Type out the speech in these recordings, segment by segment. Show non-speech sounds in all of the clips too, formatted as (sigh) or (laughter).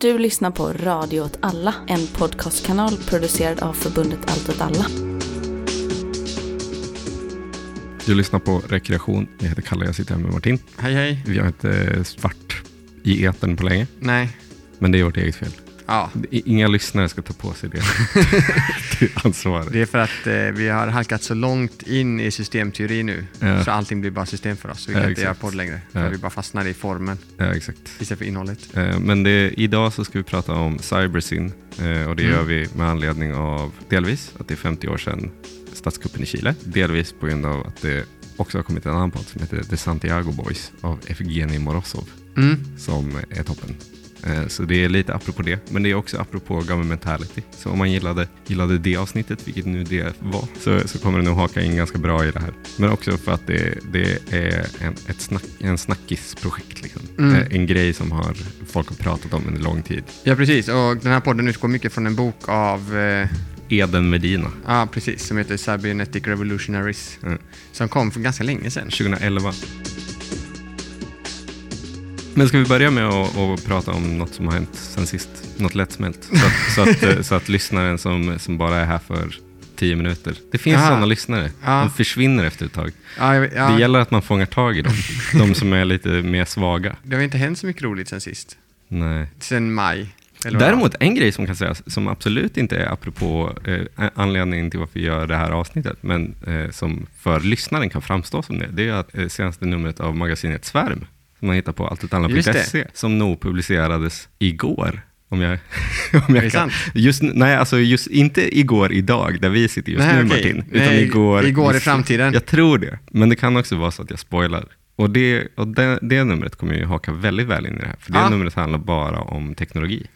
Du lyssnar på Radio åt alla, en podcastkanal producerad av förbundet Allt åt alla. Du lyssnar på Rekreation. Jag heter Kalle, jag sitter här med Martin. Hej hej. Vi har inte svart i etern på länge, Nej. men det är vårt eget fel. Ja, Inga lyssnare ska ta på sig det, (laughs) det ansvaret. det är för att eh, vi har halkat så långt in i systemteori nu. Ja. Så allting blir bara system för oss. Vi Ja, kan inte göra podd längre. För Ja. vi bara fastnar i formen Ja, istället för innehållet. Eh, Men det, idag så ska vi prata om Cybersyn eh, och det Mm. gör vi med anledning av delvis att det är 50 år sedan statskuppen i Chile. Delvis på grund av att det också har kommit en annan podd som heter The Santiago Boys av Evgenij Morozov Mm. som är toppen. Eh, Så det är lite apropå det, men det är också apropå governmentality. Så om man gillade, gillade det avsnittet, vilket nu det var, så, så kommer det nog haka in ganska bra i det här. Men också för att det, det är en, ett snack, en snackisprojekt. Liksom. Mm. Eh, En grej som har, folk har pratat om under lång tid. Ja, precis. Och den här podden utgår mycket från en bok av, eh, Eden Medina, ja precis, som heter Cybernetic Revolutionaries. Mm. Som kom för ganska länge sedan. 2011. Men ska vi börja med att, att prata om något som har hänt sen sist? Något lättsmält? Så att, så att, (laughs) så att lyssnaren som, som bara är här för tio minuter. Det finns sådana lyssnare. Ja. De försvinner efter ett tag. Ja, jag- ja, Det gäller att man fångar tag i dem. (laughs) De som är lite mer svaga. det har inte hänt så mycket roligt sen sist. Nej. Sen maj. Däremot en grej som kan sägas, som absolut inte är apropå eh, anledningen till varför vi gör det här avsnittet, men eh, som för lyssnaren kan framstå som det, det är att eh, senaste numret av magasinet Svärm, man hittar på Just alltutalla.se, som nog publicerades igår. Om jag, (laughs) om jag kan. Just, nej, alltså just, inte igår idag, där vi sitter just Nej, nu okej. Martin, utan Nej, igår. igår i framtiden. Jag tror det, men det kan också vara så att jag spoilar. Och det, och det, det numret kommer ju haka väldigt väl in i det här, för det Ja. numret handlar bara om teknologi.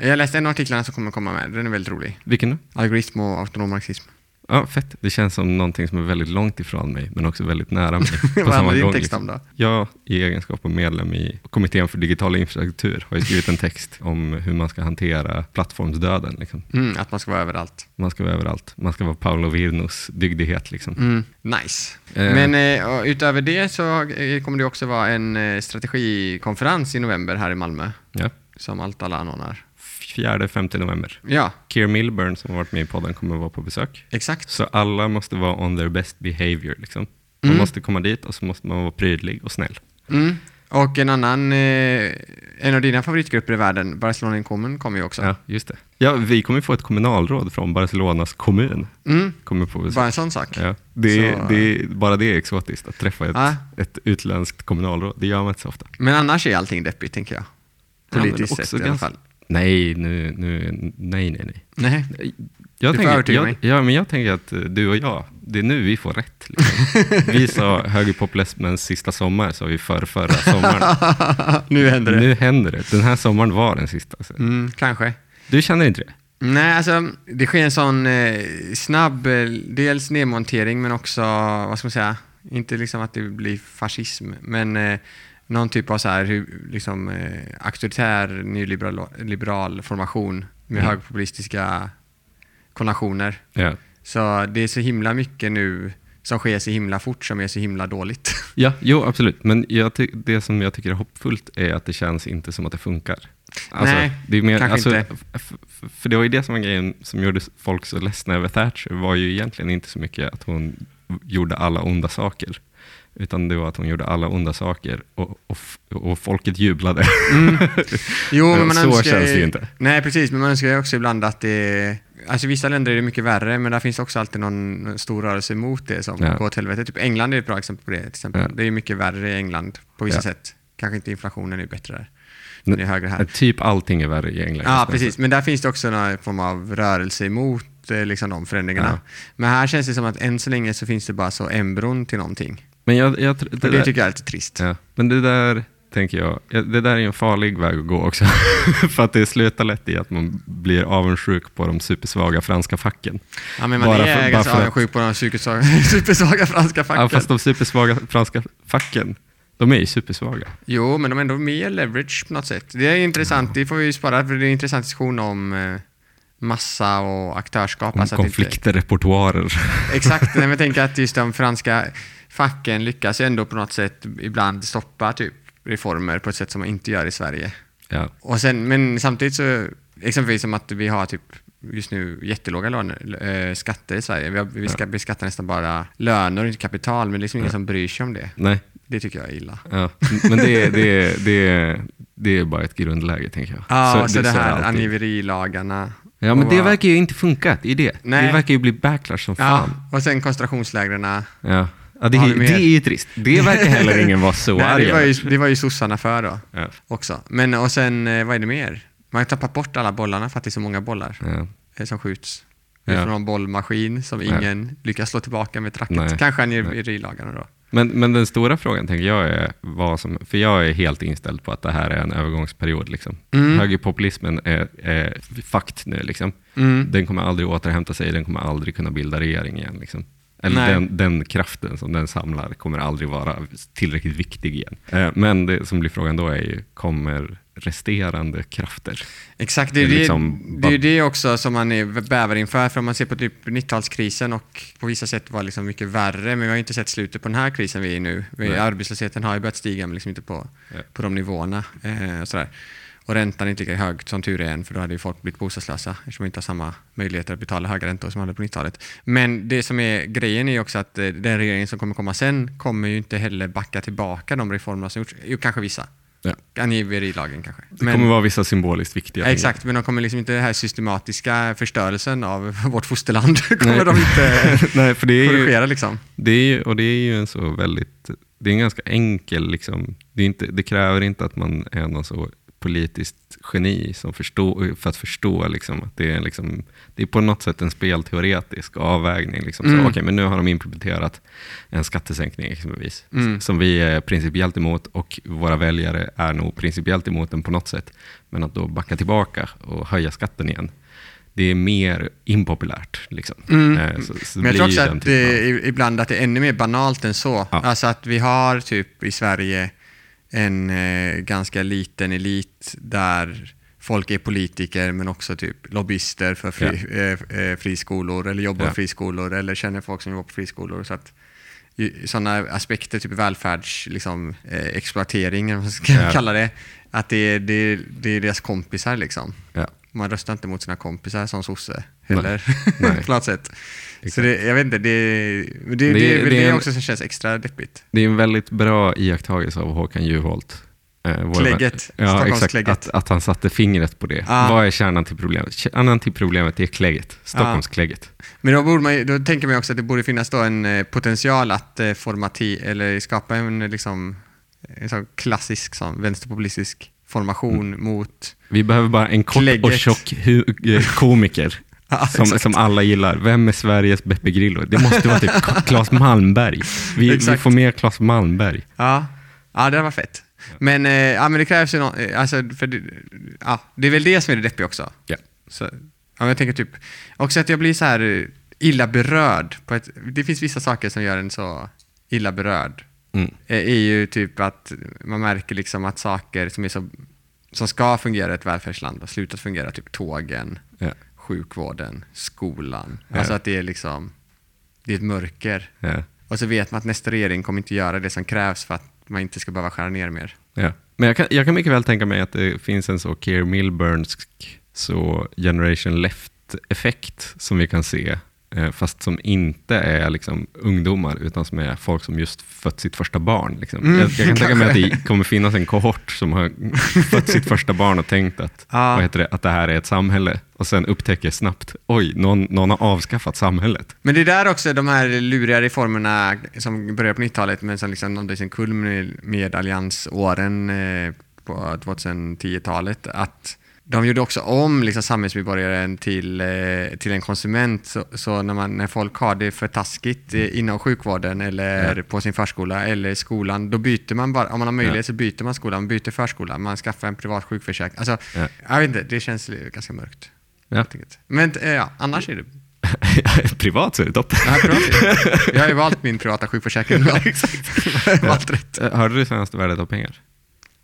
Jag läste en av artiklarna som kommer komma med. Den är väldigt rolig. Vilken då? Algoritm och autonom marxism. Ja, fett. Det känns som någonting som är väldigt långt ifrån mig, men också väldigt nära mig. (laughs) på Vad din gång, liksom. om då? Jag, i egenskap av medlem i Kommittén för digital infrastruktur, har ju skrivit en text om hur man ska hantera plattformsdöden. Liksom. Mm, att man ska vara överallt. Man ska vara överallt. Man ska vara Paolo Virnos dygdighet. Liksom. Mm, nice. Eh. Men eh, utöver det så eh, kommer det också vara en eh, strategikonferens i november här i Malmö. Ja. Som allt alla anordnar. 4-5 november. Ja, Keir Milburn som har varit med i podden kommer att vara på besök. exakt. Så alla måste vara on their best behavior. Liksom. Man Mm. måste komma dit och så måste man vara prydlig och snäll. Mm. Och en annan, eh, en av dina favoritgrupper i världen, Barcelona in Common, kommer ju också. Ja, just det. Ja, vi kommer få ett kommunalråd från Barcelonas kommun. Mm. Kommer på besök. Bara en sån sak. Ja, det, är- Så- det, bara det är exotiskt, att träffa ett, Ja. ett utländskt kommunalråd. Det gör man inte så ofta. Men annars är allting deppigt, tänker jag. Ja, Politiskt också sett i alla fall. Nej, nu, nu, nej, nej, nej. Nej. Jag Du tänker, jag, mig. ja, men jag tänker att eh, du och jag, det är nu vi får rätt. Liksom. vi sa högerpopulismens sista sommar, sa vi för förra sommaren. (laughs) nu händer det. nu händer det. Den här sommaren var den sista. alltså. Mm, kanske. Du känner inte det? Nej, alltså det sker en sån eh, snabb, eh, dels nedmontering men också, vad ska man säga, inte liksom att det blir fascism, men eh, någon typ av så här, liksom, eh, auktoritär nyliberal liberal formation med Mm. högpopulistiska konationer. Ja. Så det är så himla mycket nu som sker så himla fort som är så himla dåligt. (laughs) Ja, jo absolut. Men det som jag tycker är hoppfullt är att det känns inte som att det funkar. Alltså, Nej, det är mer, kanske alltså, inte. För det var ju det som var grejen som gjorde folk så ledsna över Thatcher, var ju egentligen inte så mycket att hon gjorde alla onda saker. Utan det var att hon gjorde alla onda saker och, och, och folket jublade. Mm. (laughs) Jo, men man så önskar känns det ju- inte. Nej, precis. Men man önskar ju också ibland att det... Alltså vissa länder är det mycket värre, men där finns också alltid någon, stor rörelse emot det som Ja. går åt helvete. Typ England är ett bra exempel på det. Till exempel. Ja. Det är mycket värre i England på vissa Ja. sätt. Kanske inte inflationen är bättre där. Men det är högre här. Typ allting är värre i England. Ja, precis. Men där finns det också någon form av rörelse emot eh, liksom, de förändringarna. Men här känns det som att än så länge så finns det bara så embron till någonting. Men jag, jag, Det, det det där- tycker jag är lite trist. Ja, men det där tänker jag, ja, det där är en farlig väg att gå också. (laughs) för att det slutar lätt i att man blir avundsjuk på de supersvaga franska facken. Ja, men man Bara är för- ganska för att- avundsjuk på de supersvaga, (laughs) supersvaga franska facken. Ja, fast de supersvaga franska facken, de är ju supersvaga. Jo, men de är ändå mer leverage på något sätt. Det är intressant, det får vi ju spara för det är en intressant diskussion om eh, massa och aktörskap. Om alltså att inte- konflikter, repertoarer. Exakt, men jag tänker att just de franska facken lyckas ju ändå på något sätt ibland stoppa typ reformer på ett sätt som man inte gör i Sverige. Ja. Och sen, men samtidigt så, exempelvis som att vi har typ just nu jättelåga lön, äh, skatter i Sverige. Vi, har, vi ska beskatta nästan bara löner och inte kapital, men det är liksom ingen som bryr sig om det. Nej, Det tycker jag är illa. ja. men det, det, det, det är bara ett grundläge tänker jag. Ja, så, det, så är här alltid. angiverilagarna. Ja, men det vad- verkar ju inte funka. Det är det. Nej. Det verkar ju bli backlash som Ja, fan. och sen koncentrationslägren. Ja. Ja, det, är- mer? det är ju trist. Det verkar heller ingen vara så (laughs) Nej, arg det, var ju, det var ju sossarna för då Ja. också. Men och sen, eh, vad är det mer? Man har tappat bort alla bollarna för att det är så många bollar Ja. eh, som skjuts. Ja. Från någon bollmaskin som Ja. ingen lyckas slå tillbaka med ett Nej. Kanske Nej. angiverilagarna då. Men, men den stora frågan tänker jag är vad som, för jag är helt inställd på att det här är en övergångsperiod. Liksom. Mm. Högerpopulismen är, är fakt nu. Liksom. Mm. Den kommer aldrig återhämta sig, den kommer aldrig kunna bilda regering igen. Liksom. Eller den, den kraften som den samlar kommer aldrig vara tillräckligt viktig igen. Eh, Men det som blir frågan då är ju, kommer resterande krafter? Exakt, det är Det liksom det, är det också som man är bävar inför. För om man ser på typ 90-talskrisen och på vissa sätt var liksom mycket värre, men vi har ju inte sett slutet på den här krisen vi är i nu. Vi, arbetslösheten har ju börjat stiga, men liksom inte på, Ja. på de nivåerna. Eh, och, sådär. Och räntan är inte lika hög, som tur är än, för då hade ju folk blivit bostadslösa, eftersom de inte har samma möjligheter att betala höga räntor som de hade på 90-talet. Men det som är grejen är ju också att eh, den regeringen som kommer komma sen kommer ju inte heller backa tillbaka de reformer som gjorts. Jo, kanske vissa. Ja. Angiverilagen kanske. Det kommer vara vissa symboliskt viktiga Ja, exakt, men de kommer liksom inte den här systematiska förstörelsen av (laughs) vårt fosterland (laughs) kommer de inte (laughs) Nej, för det är ju, korrigera liksom. Det är ju, och det är ju en så väldigt, det är en ganska enkel, liksom, det, inte, det kräver inte att man är någon så politiskt geni som förstå, för att förstå liksom, att det är, liksom, det är på något sätt en spelteoretisk avvägning. Liksom. Så, Mm. okej, men nu har de implementerat en skattesänkning exempelvis, Mm. som vi är principiellt emot och våra väljare är nog principiellt emot den på något sätt. Men att då backa tillbaka och höja skatten igen, det är mer impopulärt. Liksom. Mm. Eh, så, så Men jag tror också att typen ibland att det är ännu mer banalt än så. Ja. Alltså att vi har typ i Sverige en eh, ganska liten elit där folk är politiker men också typ lobbyister för fri, eh, eh, friskolor eller jobbar Ja. på friskolor eller känner folk som jobbar på friskolor. Så att sådana aspekter, typ välfärds, liksom, eh, exploatering, eller vad man ska Ja. kalla det, att det är, det, är, det är deras kompisar liksom. Ja. Man röstar inte mot sina kompisar som sosse heller, Nej. (laughs) på något sätt. Så det, jag vet inte, det, det, det, Det- är det en- också som känns extra deppigt. Det är en väldigt bra iakttagelse av Håkan Juholt. Eh, Klägget, Ja, exakt. Att, att han satte fingret på det. Ah. Vad är kärnan till problemet? Kärnan till problemet är klägget. Stockholms Ah. Men då, borde man, då tänker man också att det borde finnas då en eh, potential att eh, formati, eller skapa en, eh, liksom, en sån klassisk sån, vänsterpopulistisk formation Mm. mot... Vi behöver bara en kort och Klägget. tjock hu- eh, komiker. (laughs) Ja, (laughs) som, som alla gillar. Vem är Sveriges Beppe Grillo? Det måste vara typ Claes Malmberg. Vi, vi får mer Claes Malmberg. Ja, ja det var fett. Men, eh, ja, men det krävs ju nå- eh, alltså, för det, ja, det är väl det som är det deppiga också. Ja. Så, ja, jag tänker typ, också att jag blir så här eh, illa berörd. På ett, det finns vissa saker som gör en så illa berörd. Mm. Är ju typ att man märker liksom att saker som, är så, som ska fungera i ett välfärdsland har slutat fungera, typ tågen, Ja. Sjukvården, skolan. Ja. Alltså att det är liksom, det är ett mörker. Ja. Och så vet man att nästa regering kommer inte göra det som krävs för att man inte ska behöva skära ner mer. Ja. Men jag kan, jag kan mycket väl tänka mig att det finns en så Keir Milburnsk så generation left-effekt som vi kan se, fast som inte är liksom ungdomar, utan som är folk som just fött sitt första barn. Liksom. Mm, jag, jag kan tänka mig att det (laughs) kommer finnas en kohort som har fött sitt första barn och tänkt att, Ja. vad heter det, att det här är ett samhälle, och sen upptäcker snabbt, oj, någon, någon har avskaffat samhället. Men det är där också de här luriga reformerna som började på 90-talet men som liksom nådde sin kulm med, med alliansåren eh, på 2010-talet. Att de gjorde också om liksom samhällsmedborgaren till, eh, till en konsument. Så, så när, man, när folk har det för taskigt eh, inom sjukvården eller Ja. på sin förskola eller skolan, då byter man bara, om man har möjlighet så byter man skola, man byter förskola, man skaffar en privat sjukförsäkring. Alltså, Ja. jag vet inte, det känns ganska mörkt. Ja. Men eh, ja, annars är det (laughs) Privat så är det toppen. Ja, privat. (laughs) Jag har ju valt min privata sjukförsäkring. Ja, exakt. Jag (laughs) har valt rätt. Hörde du senaste värdet av pengar?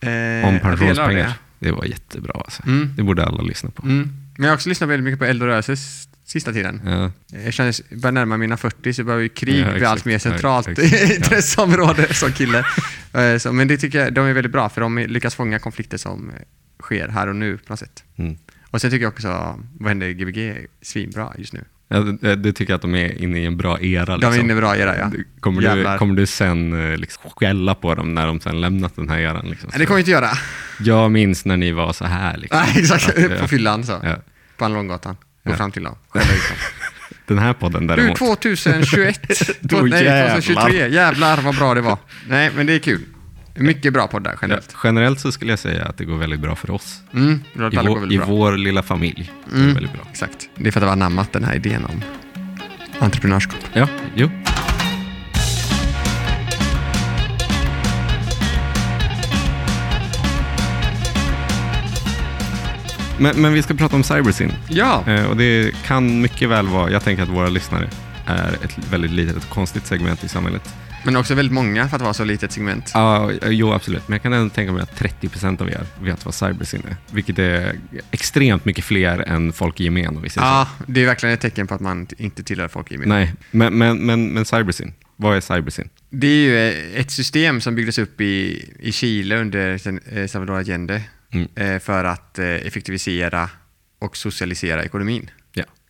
Eh, Om pensionspengar. Det var jättebra alltså. Mm. Det borde alla lyssna på. Mm. Men jag har också lyssnat väldigt mycket på Eld och rörelse sista tiden. Ja. Jag känner, börjar närma mina 40 så börjar ju krig Ja, bli allt mer Ja, centralt exakt. (laughs) intresseområde som kille. Eh, så, men det tycker jag, de är väldigt bra för de lyckas fånga konflikter som, sker här och nu på något sätt. Mm. Och sen tycker jag också, vad händer i Gbg svinbra just nu. Ja, du, du tycker att de är inne i en bra era? Liksom. De är inne i bra era, ja. Kommer du, kommer du sen eh, liksom, skälla på dem när de sen lämnat den här eran? Liksom? Nej, det kommer jag inte göra. Jag minns när ni var så här. Liksom. Nej, exakt. Att, eh, på fyllan så. ja. På Anlånggatan. Gå Ja. fram till dem. Skälla ut dem. (laughs) Den här podden Du, däremot. 2021. (laughs) Då nej, jävlar. 2023. Jävlar vad bra det var. Nej, men det är kul. Mycket bra poddar Ja, generellt. generellt så skulle jag säga att det går väldigt bra för oss. Mm, I, vår, I vår lilla familj. går det Mm. väldigt bra. Exakt. Det är för att det var anammat den här idén om entreprenörskap. Ja, jo. Men, men vi ska prata om Cybersyn. Ja, Eh, och det kan mycket väl vara, jag tänker att våra lyssnare är ett väldigt litet och konstigt segment i samhället. Men också väldigt många för att vara så litet segment. Ja, jo absolut. Men jag kan ändå tänka mig att 30% av er vet vad Cybersyn är. Vilket är extremt mycket fler än folk i gemen om vi säger så. Ja, det är verkligen ett tecken på att man inte tillhör folk i Nej, men, men, men, men Cybersyn, vad är Cybersyn? Det är ju eh, ett system som byggdes upp i, i Chile under eh, Salvador Allende Mm. eh, för att effektivisera och socialisera ekonomin.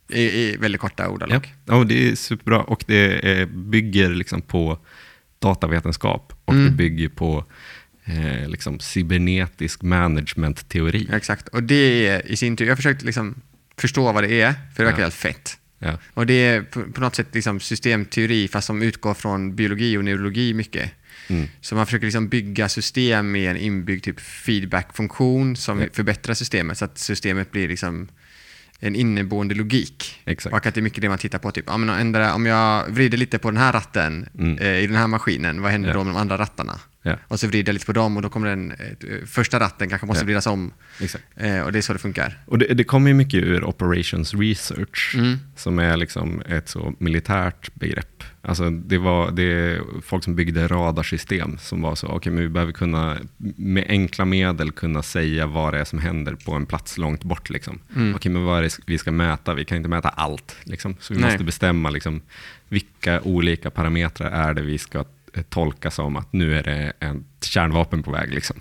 Ja. I, i väldigt korta Ja. ordalag. ja, det är superbra och det eh, bygger liksom på datavetenskap och Mm. det bygger på eh, liksom cybernetisk management-teori. Exakt. Och det är i sin tur, jag har försökt liksom förstå vad det är, för det verkar Ja. helt fett. Ja. Och det är på, på något sätt liksom systemteori fast som utgår från biologi och neurologi mycket. Mm. Så man försöker liksom bygga system med en inbyggd typ feedback-funktion som Ja. förbättrar systemet så att systemet blir liksom en inneboende logik. Exakt. Och att det är mycket det man tittar på. Typ, ja, men ändra, om jag vrider lite på den här ratten Mm. eh, i den här maskinen, vad händer Ja. då med de andra rattarna? Ja. Och så vrider jag lite på dem och då kommer den eh, första ratten kanske måste Ja. vridas om. Eh, och det är så det funkar. Och det, det kommer ju mycket ur operations research, Mm. som är liksom ett så militärt begrepp. Alltså det var det är folk som byggde radarsystem som var så, okej men vi behöver kunna med enkla medel kunna säga vad det är som händer på en plats långt bort. Liksom. Mm. Okej men vad är det vi ska mäta? Vi kan inte mäta allt. Liksom. Så vi Nej. måste bestämma liksom, vilka olika parametrar är det vi ska eh, tolka som att nu är det ett kärnvapen på väg. Liksom.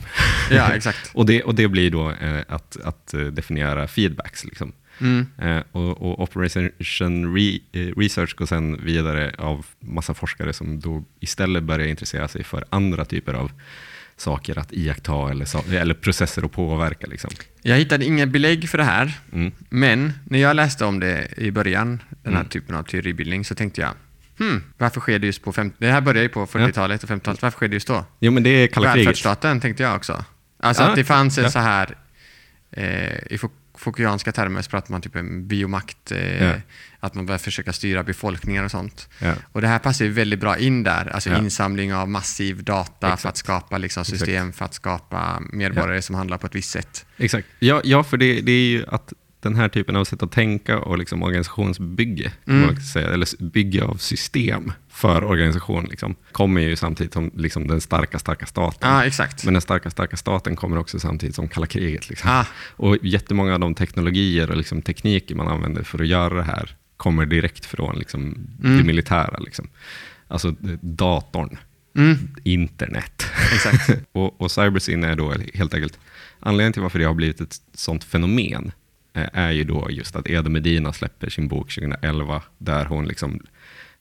Ja, exakt. (laughs) Och det, och det blir då eh, att, att eh, definiera feedbacks. Liksom. Mm. Eh, och, och Operation Re, eh, Research går sen vidare av massa forskare som då istället börjar intressera sig för andra typer av saker att iaktta eller, eller processer att påverka. Liksom. Jag hittade inga belägg för det här, Mm. men när jag läste om det i början, den här Mm. typen av teoribildning, så tänkte jag, hmm, varför sker det just på 50 Det här började ju på 40-talet och 50-talet, varför sker det just då? Jo, men det är kalla kriget. Välfärdsstaten tänkte jag också. Alltså Ja, att det fanns en ja. så här, eh, i Fou- Foucaultianska termer så pratar man typ om biomakt, eh, Ja. att man börjar försöka styra befolkningar och sånt. Och det här passar ju väldigt bra in där, alltså insamling av massiv data för Exakt. att skapa liksom, Exakt. system, för att skapa medborgare som handlar på ett visst sätt. Exakt. Ja, ja för det, det är ju att den här typen av sätt att tänka och liksom organisationsbygge, Mm. säga, eller bygge av system för organisation, liksom, kommer ju samtidigt som liksom, den starka, starka staten. Ja, exakt. Men den starka, starka staten kommer också samtidigt som kalla kriget. Liksom. Ah. Och jättemånga av de teknologier och liksom, tekniker man använder för att göra det här kommer direkt från liksom, Mm. det militära. Liksom. Alltså datorn, Mm, internet. exakt. (laughs) och, och cybersyn är då helt enkelt, anledningen till varför det har blivit ett sånt fenomen är ju då just att Eda Medina släpper sin bok 2011 där hon liksom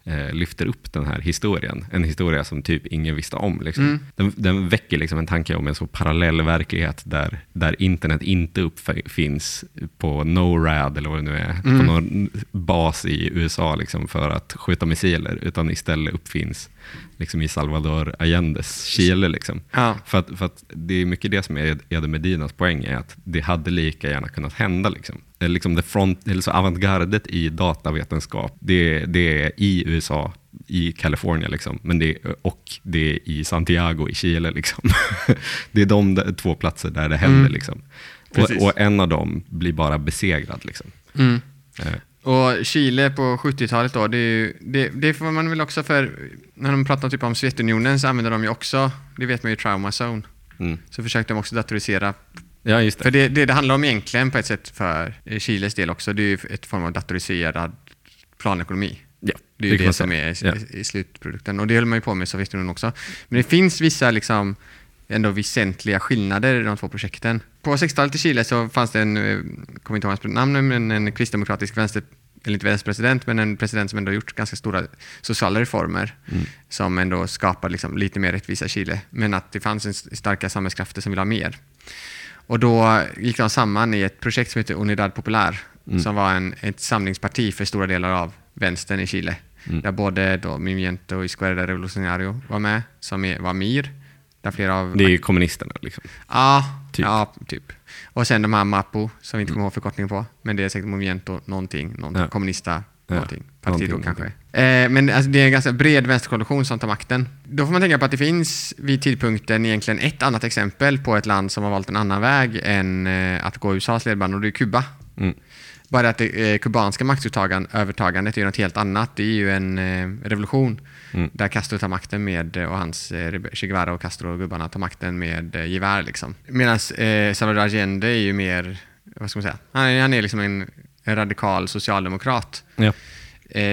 eh, lyfter upp den här historien. En historia som typ ingen visste om. Liksom. Mm. Den, den väcker liksom en tanke om en så parallell verklighet där, där internet inte uppfinns på NORAD eller vad det nu är, Mm. på någon bas i USA liksom, för att skjuta missiler, utan istället uppfinns liksom, i Salvador Allendes Chile. Liksom. Ja. För, att, för att det är mycket det som är Ede Medinas poäng, är att det hade lika gärna kunnat hända. Liksom. Eh, Liksom det front, eller så avantgardet i datavetenskap, det, det är i USA, i Kalifornien, liksom, men det, och det är i Santiago i Chile. Liksom. (laughs) det är de där, två platser där det händer. Mm. Liksom. Och, och en av dem blir bara besegrad. Liksom. Mm. Och Chile på 70-talet då, det, ju, det, det får man väl också för, när de pratar typ om Sovjetunionen så använder de ju också, det vet man ju, trauma zone. mm. Så försökte de också datorisera. Ja, just det. För det, det det handlar om egentligen på ett sätt för Chiles del också, det är ju ett form av datoriserad planekonomi. ja, Det är ju det man som är Ja. i, slutprodukten. Och det höll man ju på med i Sovjetunionen också. Men det finns vissa liksom ändå väsentliga skillnader i de två projekten. På 60-talet i Chile så fanns det en, eh, kommer inte ihåg hans namn, men en kristdemokratisk vänster, eller inte vänsterpresident, men en president som ändå gjort ganska stora sociala reformer som ändå skapar liksom lite mer rättvisa i Chile. Men att det fanns en starka samhällskrafter som vill ha mer. Och då gick de samman i ett projekt som heter Unidad Popular, som var en, ett samlingsparti för stora delar av vänstern i Chile. Där både då Movimiento och Izquierda Revolucionario var med, som var MIR. Där flera av Det är kommunisterna. Liksom. Ja, Typ. ja, typ. Och sen de här MAPO, som vi inte kommer ihåg förkortningen på. Men det är säkert Movimiento någonting, någonting Ja. kommunista Ja, någonting. Partido någonting, kanske. Eh, men alltså, det är en ganska bred vänsterkoalition som tar makten. Då får man tänka på att det finns vid tidpunkten egentligen ett annat exempel på ett land som har valt en annan väg än eh, att gå USAs ledband och det är Kuba. Mm. Bara att det eh, kubanska maktövertagandet är något helt annat. Det är ju en eh, revolution Mm. där Castro tar makten med, eh, och hans Che Guevara och Castro och gubbarna tar makten med gevär. Liksom. Medan Salvador Allende är ju mer, vad ska man säga, han är, han är liksom en, en radikal socialdemokrat. Ja.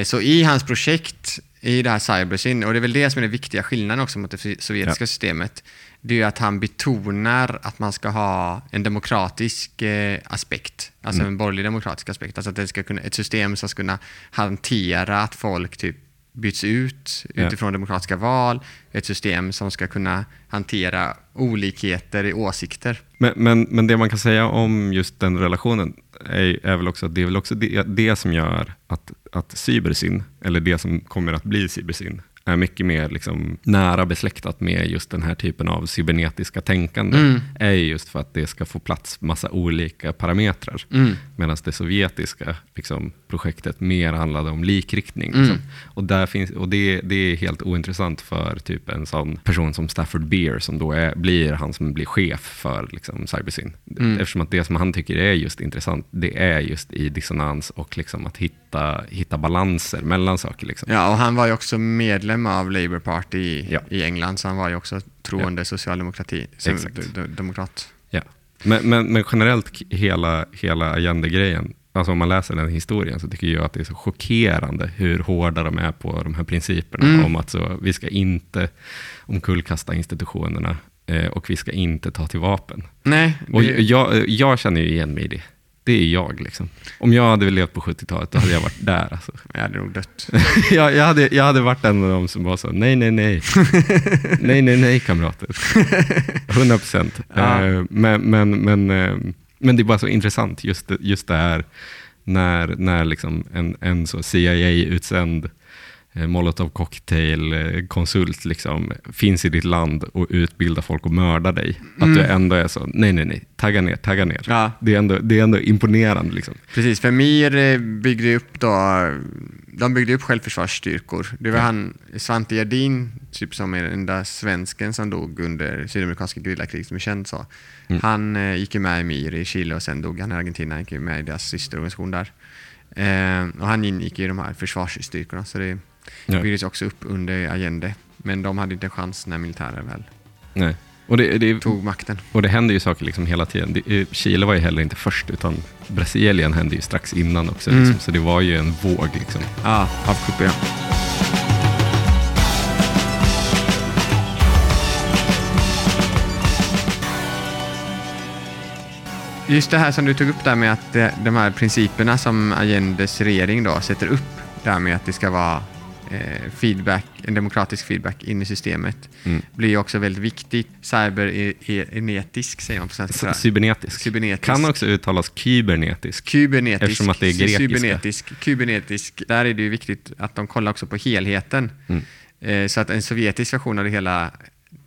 Så i hans projekt, i det här Cybersyn, och det är väl det som är den viktiga skillnaden också mot det sovjetiska Ja. systemet, det är att han betonar att man ska ha en demokratisk eh, aspekt, alltså en borgerlig demokratisk aspekt, alltså att det ska kunna, ett system som ska kunna hantera att folk typ byts ut Ja. utifrån demokratiska val, ett system som ska kunna hantera olikheter i åsikter. Men, men, men det man kan säga om just den relationen är, är väl också att det är väl också det, det som gör att, att cybersyn, eller det som kommer att bli cybersyn, är mycket mer liksom nära besläktat med just den här typen av cybernetiska tänkande, Mm. är just för att det ska få plats massa olika parametrar. Mm. Medan det sovjetiska liksom, projektet mer handlade om likriktning. Mm. Liksom. Och, där finns, och det, det är helt ointressant för typ en sån person som Stafford Beer, som då är, blir han som blir chef för liksom, Cybersyn. Mm. Eftersom att det som han tycker är just intressant, det är just i dissonans och liksom att hitta, hitta balanser mellan saker. Liksom. Ja, och han var ju också medlem av Labour Party i, Ja. i England, så han var ju också troende socialdemokrati, som demokrat. Ja. Men, men, men generellt hela, hela Agenda-grejen, alltså om man läser den historien så tycker jag att det är så chockerande hur hårda de är på de här principerna Mm. om att så, vi ska inte omkullkasta institutionerna eh, och vi ska inte ta till vapen. Nej, Och det, jag, jag känner ju igen mig i det. Det är jag liksom. Om jag hade levt på 70-talet, då hade jag varit där. Alltså. (laughs) jag hade nog dött. (laughs) jag, jag, hade, jag hade varit en av dem som var så, nej, nej, nej. (laughs) nej, nej, nej, kamrater. 100 procent. Ja. Eh, men, men, men, eh, men det är bara så intressant, just just det här när, när liksom en, en CIA-utsänd eh, Molotov cocktail-konsult liksom, finns i ditt land och utbildar folk och mördar dig. Att du ändå är så, nej, nej, nej, tagga ner, tagga ner. Ja. Det, är ändå, det är ändå imponerande. Liksom. Precis, för Mir eh, byggde upp då, de byggde upp självförsvarsstyrkor. Det var Ja. han, Svante Gerdin, typ som är den enda svensken som dog under sydamerikanska gerillakriget som är känd så. Mm. Han eh, gick ju med i Mir i Chile och sen dog han i Argentina, gick ju med i deras systerorganisation där. Eh, och han ingick i de här försvarsstyrkorna, så det Ja. byggdes också upp under Allende. Men de hade inte en chans när militären väl Nej. Och det, det, tog makten. Och det händer ju saker liksom hela tiden. Det, eh, Chile var ju heller inte först, utan Brasilien hände ju strax innan också. Mm. Liksom, så det var ju en våg. Liksom. Ja, av ja. Just det här som du tog upp där med att det, de här principerna som Allendes regering då sätter upp, där med att det ska vara eh, feedback, en demokratisk feedback in i systemet, Mm. blir också väldigt viktigt. Cybernetisk säger man på svenska. Cybernetisk. Cybernetisk. Kan också uttalas kybernetisk. Kubernetisk. Eftersom att det är grekiska. Cybernetisk. Kubernetisk. Där är det ju viktigt att de kollar också på helheten. Mm. Eh, så att en sovjetisk version av det hela,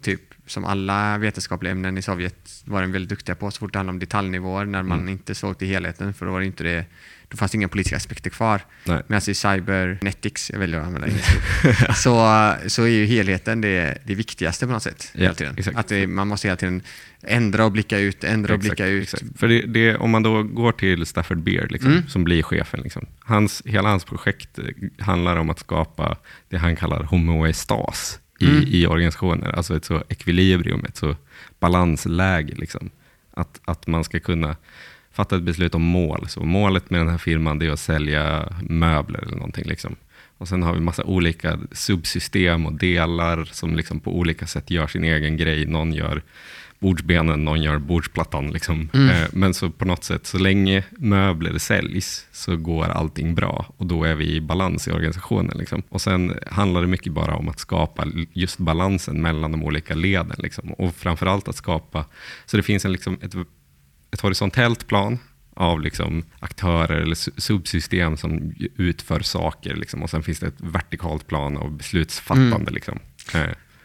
typ som alla vetenskapliga ämnen i Sovjet var de väldigt duktiga på så fort det handlade om detaljnivåer när man Mm. inte såg till helheten för då var det inte det då fanns det inga politiska aspekter kvar. Nej. Medan i cybernetics, jag väljer att använda (laughs) engelska, så, så är ju helheten det, det viktigaste på något sätt. Ja. Att det, man måste hela tiden ändra och blicka ut, ändra och Exakt, blicka ut. exakt. För det, det, om man då går till Stafford Beer, liksom, Mm. som blir chefen, liksom, hans, hela hans projekt eh, handlar om att skapa det han kallar homoestas i, Mm. i organisationer. Alltså ett så ekvilibrium, ett så balansläge. Liksom. Att, att man ska kunna fatta ett beslut om mål. Så målet med den här firman är att sälja möbler eller någonting. Liksom. Och sen har vi massa olika subsystem och delar som liksom på olika sätt gör sin egen grej. Någon gör bordsbenen, någon gör bordsplattan. Liksom. Mm. Eh, Men så på något sätt, så länge möbler säljs så går allting bra och då är vi i balans i organisationen. Liksom. Och sen handlar det mycket bara om att skapa just balansen mellan de olika leden. Liksom. Och framförallt att skapa, så det finns en, liksom, ett, ett horisontellt plan av liksom aktörer eller su- subsystem som utför saker. Liksom. Och sen finns det ett vertikalt plan av beslutsfattande. Mm. Liksom. Eh,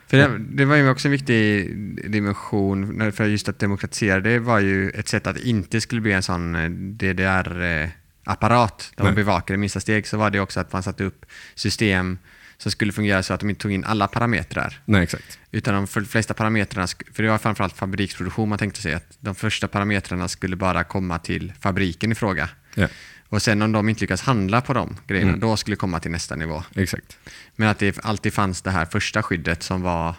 För det, det var ju också en viktig dimension, för just att demokratisera det var ju ett sätt att det inte skulle bli en sån eh, DDR-apparat där man Nej. bevakar i minsta steg, så var det också att man satte upp system som skulle fungera så att de inte tog in alla parametrar. nej, exakt. Utan de flesta parametrarna, för det var framförallt fabriksproduktion man tänkte sig, att de första parametrarna skulle bara komma till fabriken i fråga. Ja, Och sen om de inte lyckas handla på de grejerna, Mm. då skulle det komma till nästa nivå. exakt. Men att det alltid fanns det här första skyddet som var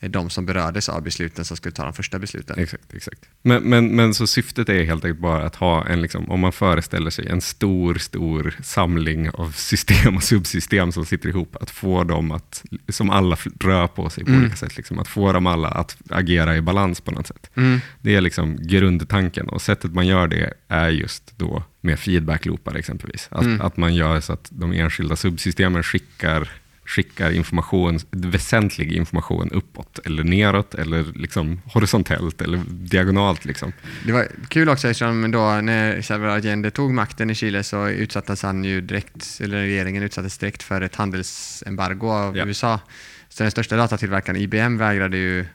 de som berördes av besluten som skulle ta de första besluten. Exakt, exakt. Men, men, men så syftet är helt enkelt bara att ha en, liksom, om man föreställer sig en stor, stor samling av system och subsystem som sitter ihop, att få dem att, som alla rör på sig på Mm. olika sätt, liksom, att få dem alla att agera i balans på något sätt. Mm. Det är liksom grundtanken och sättet man gör det är just då med feedback-loopar exempelvis. Att, Mm. att man gör så att de enskilda subsystemen skickar skickar information, väsentlig information uppåt eller neråt eller liksom horisontellt eller diagonalt. Liksom. Det var kul också eftersom då när Salvador Allende tog makten i Chile så utsattes han ju direkt, eller regeringen utsattes direkt för ett handelsembargo av Ja. USA. Så den största datatillverkaren IBM vägrade ju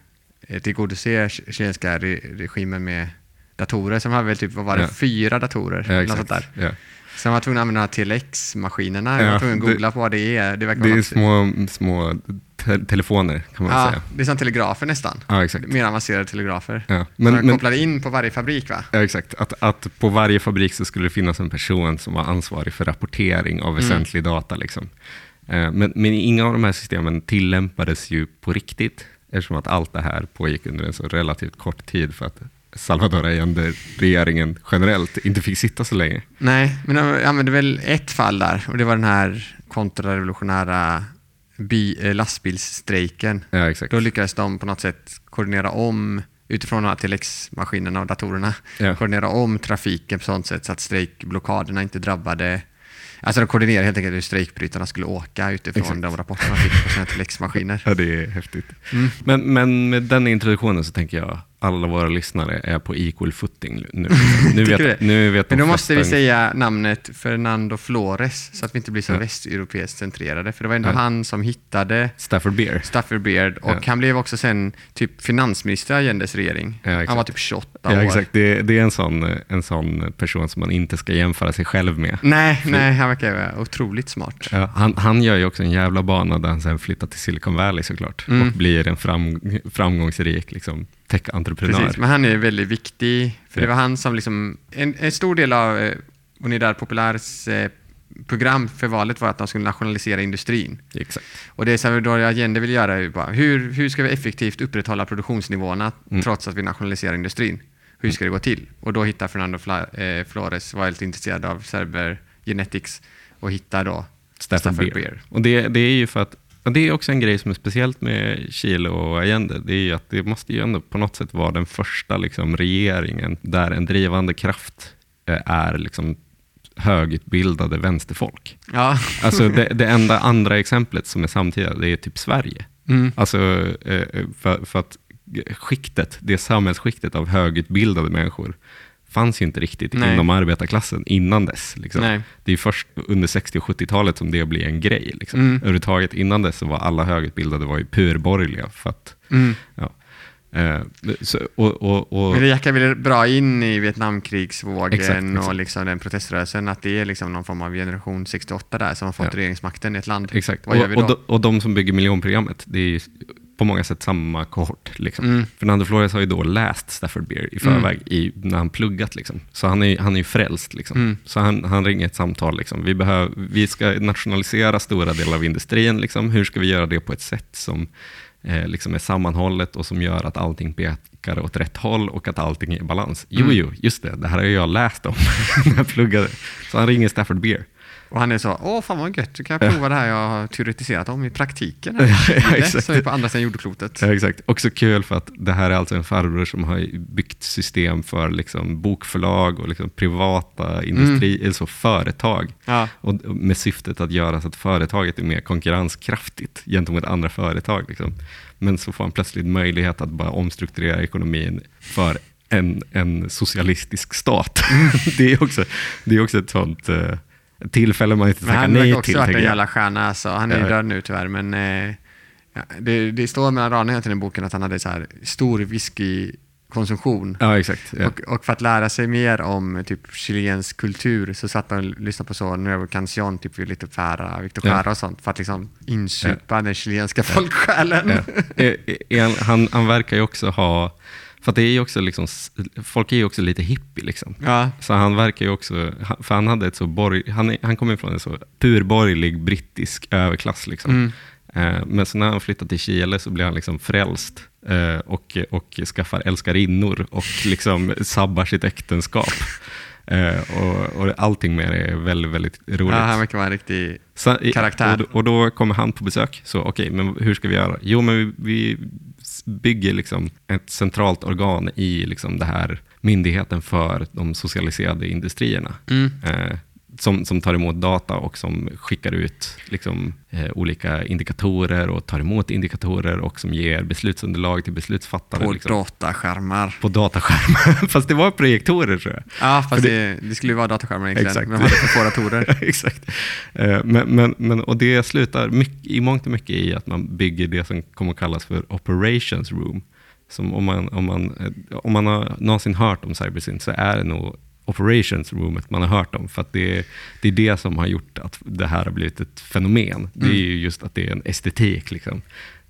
eh, tillgodose ch- chilenska re- regimen med datorer som hade väl typ, vad var det, Ja. fyra datorer? Ja, något sånt där. Ja. Man var tvungen att använda Telex-maskinerna. Jag Ja, var tvungen att googla på vad det är. Det, Det är små, små te telefoner kan man Ja, säga. det är som telegrafer nästan. Ja, exakt. Mer avancerade telegrafer. Ja. Men, men, kopplade in på varje fabrik va? ja, exakt. Att, att på varje fabrik så skulle det finnas en person som var ansvarig för rapportering av väsentlig data. Liksom. Eh, Men, men inga av de här systemen tillämpades ju på riktigt eftersom att allt det här pågick under en så relativt kort tid för att Salvador Allende, regeringen generellt, inte fick sitta så länge. Nej, men de använde väl ett fall där och det var den här kontrarevolutionära bi- eh, lastbilsstrejken. Ja, exakt. Då lyckades de på något sätt koordinera om, utifrån de här Telex-maskinerna och datorerna, Ja. koordinera om trafiken på sånt sätt så att strejkblockaderna inte drabbade Alltså de koordinerade helt enkelt hur strejkbrytarna skulle åka utifrån Exakt. de rapporter man fick på sina (laughs) Telex-maskiner. Ja, det är häftigt. Mm. Men, men med den introduktionen så tänker jag alla våra lyssnare är på equal footing nu. Nu (laughs) vet, nu vet Men då måste vi säga namnet Fernando Flores så att vi inte blir så Ja. västeuropeiskt centrerade. För det var ändå Ja. han som hittade Stafford Beer. Stafford Beard och Ja. han blev också sen typ finansminister i Allendes regering. Han var typ 28 Ja, år. exakt. Det, det är en sån, en sån person som man inte ska jämföra sig själv med. Nej, nej, han verkar vara otroligt smart. Han, han gör ju också en jävla bana där han sen flyttar till Silicon Valley såklart Mm. och blir en fram, framgångsrik liksom, tech-entreprenör. Precis, men han är väldigt viktig. För det var han som liksom, en, en stor del av eh, Unidad Populars eh, program för valet var att de skulle nationalisera industrin. Exakt. Och det Salvador Allende vill göra är bara, hur, hur ska vi effektivt upprätthålla produktionsnivåerna Mm. trots att vi nationaliserar industrin? Hur ska det gå till? Och då hittar Fernando Fla, eh, Flores, var lite intresserad av Cerber Genetics och hittar då Beer. Beer. Och det, det är ju för att och det är också en grej som är speciellt med Chile och Allende. Det är ju att det måste ju ändå på något sätt vara den första liksom, regeringen där en drivande kraft eh, är liksom, högutbildade vänsterfolk. Ja. Alltså det, det enda andra exemplet som är samtida, det är typ Sverige. Mm. Alltså eh, för, för att skiktet, det samhällsskiktet av högutbildade människor fanns ju inte riktigt Nej. inom arbetarklassen innan dess. Liksom. Det är först under 60 och 70-talet som det blir en grej. Liksom. Mm. Överhuvudtaget innan dess så var alla högutbildade var ju purborgerliga. För att, Mm. ja. eh, så, och, och, och, Men det jackar väl bra in i Vietnamkrigsvågen Exakt, exakt. och liksom den proteströrelsen, att det är liksom någon form av generation 68 där som har fått Ja. regeringsmakten i ett land. Exakt. Vad gör och, vi då? och, de, och de som bygger miljonprogrammet, det är ju på många sätt samma kohort. Liksom. Mm. Fernando Flores har ju då läst Stafford Beer i förväg i, när han pluggat. Liksom. Så han är ju han är frälst. Liksom. Mm. Så han, han ringer ett samtal. Liksom. Vi, behöver, vi ska nationalisera stora delar av industrin. Liksom. Hur ska vi göra det på ett sätt som eh, liksom är sammanhållet och som gör att allting pekar åt rätt håll och att allting är i balans? Jo, Mm. jo, just det. Det här har jag läst om (laughs) när jag pluggade. Så han ringer Stafford Beer. Och han är så, åh fan vad gött, du kan jag prova det här jag har teoretiserat om i praktiken. (laughs) Ja, Här. exakt. Som är på andra sidan jordklotet. Ja, exakt. Också kul för att det här är alltså en farbror som har byggt system för liksom bokförlag och liksom privata industri, eller så företag. Ja. Och med syftet att göra så att företaget är mer konkurrenskraftigt gentemot andra företag. Liksom. Men så får han plötsligt möjlighet att bara omstrukturera ekonomin för en, en socialistisk stat. (laughs) det, är också, det är också ett sånt eh, tillfälle man inte tackar han nej verkar också till. varit en jävla stjärna alltså. Han är ju död nu tyvärr, men eh, ja, det, det står mellan raderna till den boken att han hade så här stor whiskykonsumtion. Ja, exakt. Ja. Och, och för att lära sig mer om typ chilensk kultur så satt han och lyssnade på så Nuevo Canción, typ lite Fära, Victor Ja. Jara och sånt för att liksom insupa den chilenska folksjälen. (laughs) Eh, eh, Han, han verkar ju också ha, för det är ju också liksom, folk är ju också lite hippie liksom. Ja. Så han verkar ju också, för han hade ett så borg, han, han kommer från en så purborgerlig brittisk överklass liksom. Mm. Eh, Men så när han flyttar till Chile så blir han liksom frälst eh, och, och skaffar älskarinnor och liksom sabbar sitt äktenskap. Eh, Och, och allting med det är väldigt, väldigt roligt. Ja, han verkar vara en riktig... Så, Karaktär. Och, då- och då kommer han på besök. Så okej, men hur ska vi göra? Jo, men vi, vi bygger liksom ett centralt organ i liksom det här myndigheten för de socialiserade industrierna. Mm. Eh, som, som tar emot data och som skickar ut liksom, eh, olika indikatorer och tar emot indikatorer och som ger beslutsunderlag till beslutsfattare. På liksom, dataskärmar. på dataskärmar. (laughs) Fast det var projektorer tror jag. Ja, fast det, det skulle ju vara dataskärmar egentligen. Exakt. Men de hade för datorer. (laughs) Exakt. Eh, Men, men, men, och det slutar mycket, i mångt och mycket i att man bygger det som kommer kallas för operations room. Som om man, om man, eh, om man har någonsin hört om Cybersyn så är det nog operations roomet man har hört om. För att det, är- det är det som har gjort att det här har blivit ett fenomen. Det är Mm. ju just att det är en estetik. Liksom.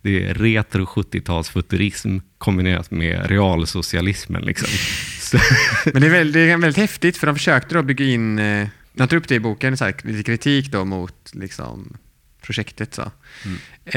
Det är retro 70-talsfuturism kombinerat med realsocialismen. Liksom. (laughs) Men det är, väldigt, det är väldigt häftigt för de försökte då bygga in, eh, de tar upp det i boken, så här, lite kritik då mot liksom, projektet. Så.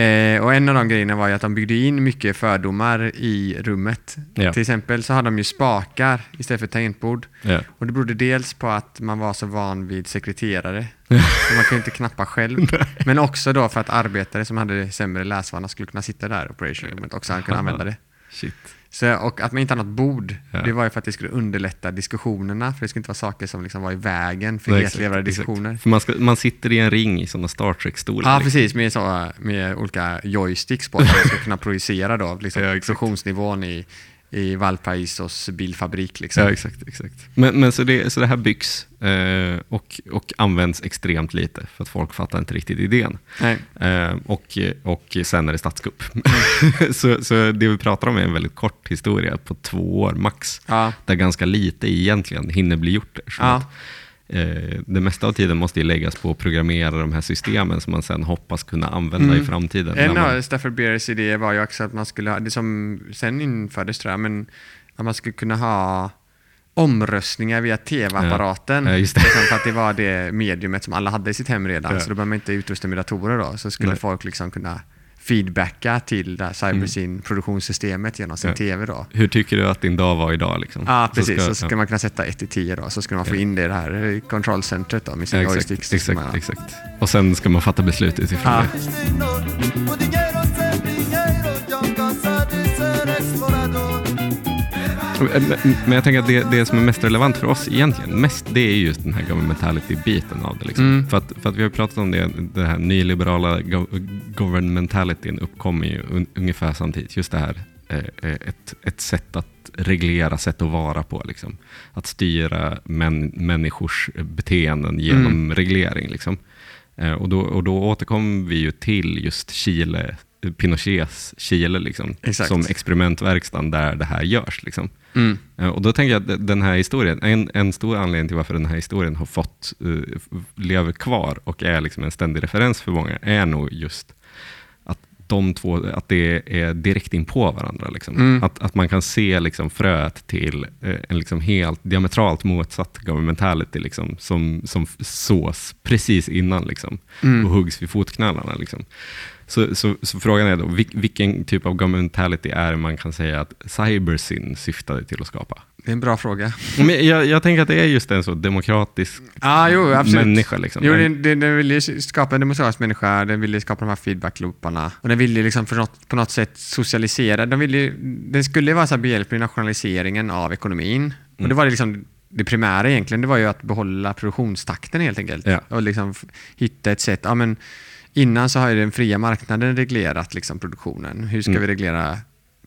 Eh, och en av de grejerna var ju att de byggde in mycket fördomar i rummet. Ja. Till exempel så hade de ju spakar istället för tangentbord. ja. Och det berodde dels på att man var så van vid sekreterare. (laughs) så man kunde inte knappa själv. (laughs) Men också då för att arbetare som hade sämre läsvana skulle kunna sitta där i operation roomet och också kunna använda det. Shit. Så, och att man inte har något bord, Ja. det var ju för att det skulle underlätta diskussionerna. För det skulle inte vara saker som liksom var i vägen för exakt, diskussioner. exakt. För man, ska, man sitter i en ring i sådana Star Trek-stolar. Ja, liksom. precis. Med, så, med olika joysticks på att man ska kunna projicera då, liksom, (laughs) Ja, funktionsnivån i, i Valparaisos bilfabrik. Liksom. Ja, exakt. exakt. Men, men så, det, så det här byggs eh, och, och används extremt lite för att folk fattar inte riktigt idén. Eh, och, och sen är det statskupp. (laughs) så, så det vi pratar om är en väldigt kort historia på två år max. Ja. Där ganska lite egentligen hinner bli gjort. Eh, det mesta av tiden måste ju läggas på att programmera de här systemen som man sen hoppas kunna använda Mm. i framtiden. En av Stafford Beers idéer var ju också att man skulle ha, det som sen infördes tror jag, men att man skulle kunna ha omröstningar via tv-apparaten. Ja, ja. Liksom för att det var det mediumet som alla hade i sitt hem redan, Ja. så då behöver man inte utrusta med datorer då. Så skulle Nej. folk liksom kunna feedbacka till det här Cybersyn-produktionssystemet genom sin Ja. tv då. Hur tycker du att din dag var idag? Liksom? Ja, precis. Så ska- ska, man kunna sätta 1 till 10 då, så ska man få Ja. in det i det här kontrollcentret då med Ja, sina exakt. Så exakt, man- exakt. Och sen ska man fatta beslut utifrån Ja. det. Men- jag tänker att det, det som är mest relevant för oss egentligen, mest, det är just den här governmentality-biten av det. Liksom. Mm. För, att, för att vi har pratat om det, det här nyliberala go- governmentalityn uppkommer ju un, ungefär samtidigt. Just det här, eh, eh, ett, ett sätt att reglera, sätt att vara på. Liksom. Att styra män, människors beteenden genom Mm. reglering. Liksom. Eh, och, då, och då återkommer vi ju till just Chile, Pinochets Chile, liksom, Exakt. som experimentverkstan där det här görs. Liksom. Mm. Eh, Och då tänker jag att den här historien, en, en stor anledning till varför den här historien har fått uh, lever kvar och är liksom en ständig referens för många, är nog just att de två, att det är direkt in på varandra. Liksom. Mm. Att, att man kan se liksom fröet till eh, en liksom helt diametralt motsatt governmentality liksom, som, som sås precis innan liksom, Mm. och huggs vid fotknölarna. Liksom. Så, så, så frågan är då, vil, vilken typ av governmentality är man kan säga att Cybersyn syftade till att skapa? Det är en bra fråga. Men jag, jag tänker att det är just en så demokratisk Ja, jo, absolut. människa. Liksom. Jo, En- den, den, den ville skapa en demokratisk människa, den ville skapa de här feedback-looparna och den ville liksom för något, på något sätt socialisera. De ville, den skulle vara så här behjälplig i nationaliseringen av ekonomin. Och Mm. det var det liksom det primära egentligen, det var ju att behålla produktionstakten helt enkelt. Ja. Och liksom hitta ett sätt. Ja, men innan så har ju den fria marknaden reglerat liksom produktionen. Hur ska Mm. vi reglera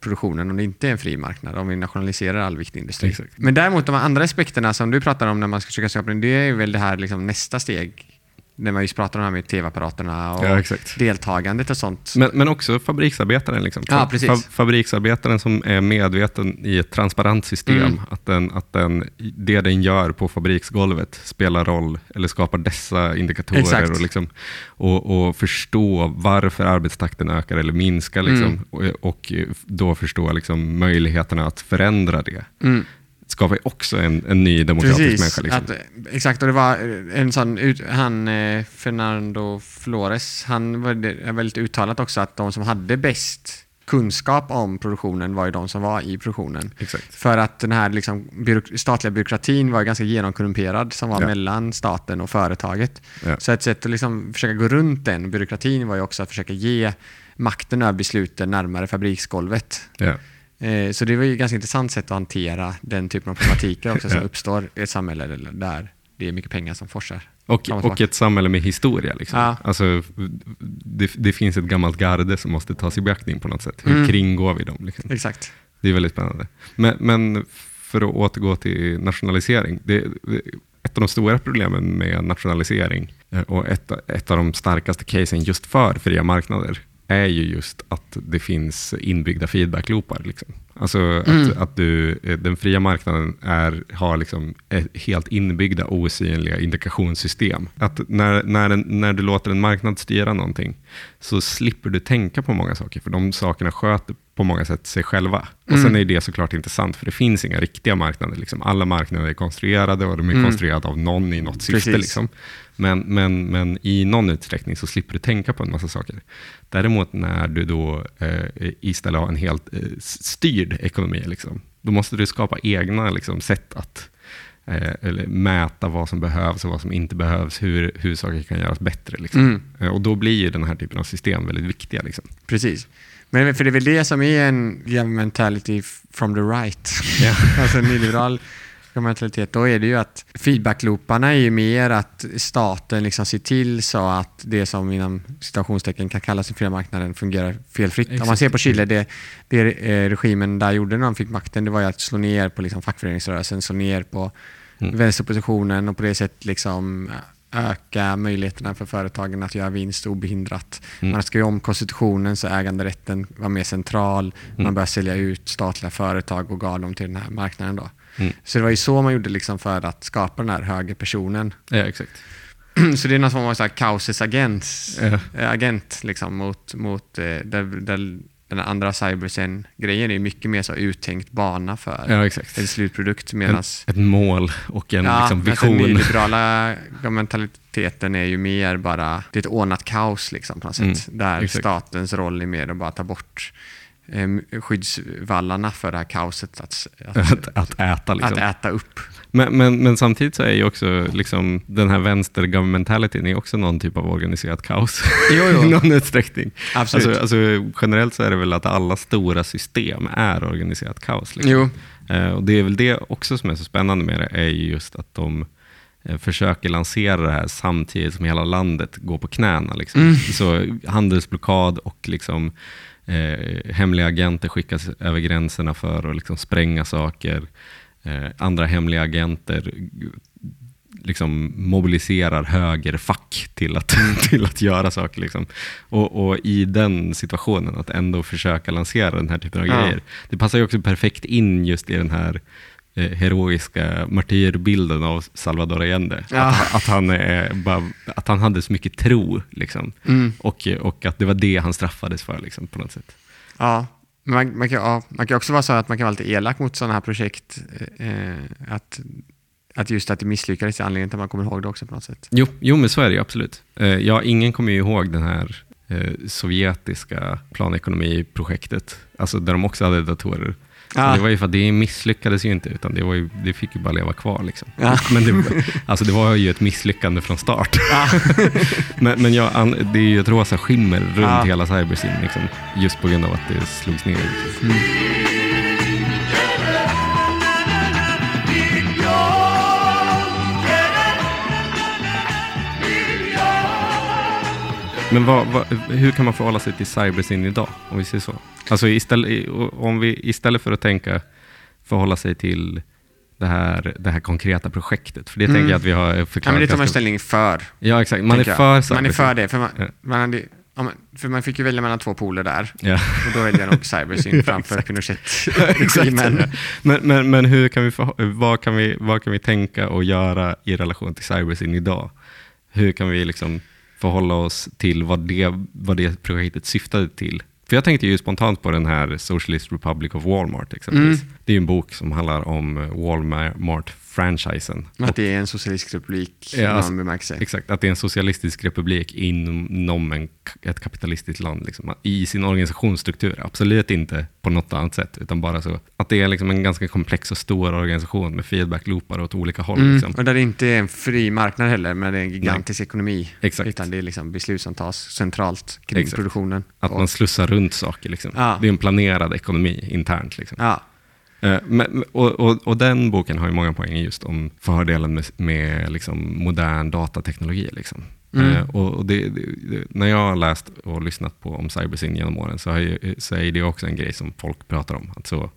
produktionen om det inte är en fri marknad, om vi nationaliserar all viktig industri. Exakt. Men däremot de andra aspekterna som du pratar om när man ska försöka skapa det är väl det här liksom nästa steg. När man just pratar om det här med tv-apparaterna och Ja, deltagandet och sånt. Men, men också fabriksarbetaren. Liksom. Ja, precis. fa- fabriksarbetaren som är medveten i ett transparent system. Mm. Att, den, att den, det den gör på fabriksgolvet spelar roll eller skapar dessa indikatorer. Exakt. Och, liksom, och, och förstå varför arbetstakten ökar eller minskar. Liksom, Mm. och, och då förstå liksom, möjligheterna att förändra det. Mm. Skapar ju också en, en ny demokratisk Precis, människa. Liksom. att, exakt. Och det var eh, en sån, han eh, Fernando Flores, han var väldigt uttalat också att de som hade bäst kunskap om produktionen var ju de som var i produktionen. Exakt. För att den här liksom byråk- statliga byråkratin var ganska genomkorrumperad som var Ja. mellan staten och företaget. Ja. Så ett sätt att liksom försöka gå runt den byråkratin var ju också att försöka ge makten över besluten närmare fabriksgolvet. Ja. Eh, Så det var ju ett ganska intressant sätt att hantera den typen av problematiker också som uppstår i ett samhälle där- det är mycket pengar som forsar. Och, och ett samhälle med historia. Liksom. Ja. Alltså, det, det finns ett gammalt garde som måste tas i beaktning på något sätt. Hur Mm. kringgår vi dem? Liksom? Exakt. Det är väldigt spännande. Men, men för att återgå till nationalisering. Det, det, ett av de stora problemen med nationalisering eh, och ett, ett av de starkaste casen just för fria marknader är ju just att det finns inbyggda feedback-loopar. Liksom. Alltså att, Mm. att du, eh, den fria marknaden är, har liksom ett helt inbyggda osynliga indikationssystem. Att när, när, den, när du låter en marknad styra någonting så slipper du tänka på många saker, för de sakerna sköter på många sätt sig själva. Och Mm. Sen är det såklart inte sant, för det finns inga riktiga marknader. Liksom. Alla marknader är konstruerade och de är Mm. konstruerade av någon i något syfte. Liksom. Men, men, men i någon utsträckning så slipper du tänka på en massa saker. Däremot när du då eh, istället har en helt eh, styrd ekonomi, liksom, då måste du skapa egna liksom, sätt att eller mäta vad som behövs och vad som inte behövs, hur, hur saker kan göras bättre. Liksom. Mm. Eh, och då blir ju den här typen av system väldigt viktiga. Liksom. Precis. Men för det är väl det som är en governmentality from the right. Ja. (laughs) alltså en nyliberal governmentalitet. Då är det ju att feedback-looparna är ju mer att staten liksom ser till så att det som inom citationstecken kan kallas den fria marknaden fungerar felfritt. Om man Exakt. ser på Chile, det, det eh, regimen där gjorde när de fick makten, det var ju att slå ner på liksom fackföreningsrörelsen, slå ner på Mm. vänsteroppositionen och på det sättet liksom öka möjligheterna för företagen att göra vinst obehindrat. Mm. Man ska ju om konstitutionen så äganderätten var mer central. Man Mm. började sälja ut statliga företag och gav dem till den här marknaden. Då. Mm. Så det var ju så man gjorde liksom för att skapa den här högerpersonen. Ja, exakt. (clears throat) så det är någon form av så här kaosets agent, Ja. eh, agent liksom, mot, mot eh, där, där den andra cybersen-grejen är mycket mer så uttänkt bana för Ja, en slutprodukt. En, Medan ett mål och en liksom, den vision. nyliberala mentaliteten är ju mer bara, det är ett ordnat kaos liksom på något sätt. Mm, där exakt. statens roll är mer att bara ta bort skyddsvallarna för det här kaoset. Att, att, (laughs) att, att äta. Liksom. att äta upp. Men, men, men samtidigt så är ju också liksom, den här vänster-governmentalityn är också någon typ av organiserat kaos. Jo, jo. (laughs) I någon utsträckning. Absolut. Alltså, alltså, generellt så är det väl att alla stora system är organiserat kaos. Liksom. Eh, och det är väl det också som är så spännande med det, är ju just att de eh, försöker lansera det här samtidigt som hela landet går på knäna. Liksom. Mm. Så handelsblockad och liksom, eh, hemliga agenter skickas över gränserna för att liksom spränga saker. Eh, andra hemliga agenter liksom mobiliserar högerfack till att, (laughs) till att göra saker. Liksom. Och, och i den situationen, att ändå försöka lansera den här typen av Ja. grejer. Det passar ju också perfekt in just i den här heroiska martyrbilden av Salvador Allende. Ja. Att, han- att, han bara, att han hade så mycket tro. Liksom. Mm. Och, och att det var det han straffades för liksom, på något sätt. Ja. Men Man, man, kan, ja, man kan också vara så att man kan vara lite elak mot sådana här projekt. Eh, att, att just att det misslyckades är anledningen till att man kommer ihåg det också på något sätt. Jo, jo men så är det ju absolut. Eh, ja, ingen kommer ju ihåg den här eh, sovjetiska planekonomiprojektet, alltså där de också hade datorer. Och Det var ju för att det misslyckades ju inte, utan det, var ju, det fick ju bara leva kvar. Liksom. Ja. (laughs) Men det, alltså det var ju ett misslyckande från start. (laughs) men men jag, det är ju ett rosa skimmer runt hela cybersyn, liksom, just på grund av att det slogs ner. Liksom. Men vad, vad, hur kan man förhålla sig till cybersyn idag, om vi säger så? Alltså istället, om vi, istället för att tänka förhålla sig till det här, det här konkreta projektet, för det tänker jag att vi har Mm. Ja, förklarat men det tar man ställning för. Ja, exakt. Man är för cybersyn. Man är för det. För man, Ja. man, hade, ja, för man fick ju välja mellan två poler där. Ja. Och då väljer jag nog cybersyn (laughs) framför Pinochet-regimen. (laughs) Men, men, men hur kan vi, för, vad, kan vi, vad kan vi tänka och göra i relation till cybersyn idag? Hur kan vi liksom förhålla oss till vad det, vad det projektet syftade till? För jag tänkte ju spontant på den här Socialist Republic of Walmart exempelvis. Mm. Det är ju en bok som handlar om eh, Walmart-franchisen. Att det är en socialistisk republik Ja, i alltså, någon bemärkelse. Exakt, att det är en socialistisk republik inom en, ett kapitalistiskt land. Liksom. I sin organisationsstruktur, absolut inte på något annat sätt, utan bara så. Att det är liksom en ganska komplex och stor organisation med feedback-loopar åt olika håll. Mm, Liksom. och där det inte är en fri marknad heller, men det är en gigantisk ekonomi. Exakt. Utan det är liksom beslut som tas centralt kring Exakt. produktionen. Att Och- man slussar runt saker. Liksom. Ja. Det är en planerad ekonomi internt. Liksom. Ja, Men, och, och, och den boken har ju många poänger just om fördelen med, med liksom modern datateknologi. Liksom. Mm. Eh, och det, det, när jag har läst och lyssnat på om cybersyn genom åren så, har ju, så är det också en grej som folk pratar om. Att så,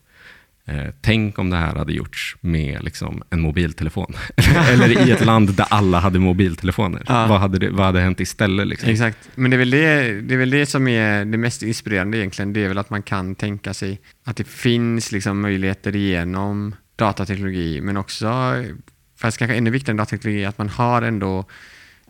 eh, tänk om det här hade gjorts med liksom, en mobiltelefon. (laughs) Eller i ett land där alla hade mobiltelefoner. Ja. Vad, hade det, vad hade hänt istället? Liksom? exakt. Men det är, väl det, det är väl det som är det mest inspirerande egentligen. Det är väl att man kan tänka sig att det finns liksom möjligheter genom datateknologi, men också, fast kanske ännu viktigare än datateknologi, att man har ändå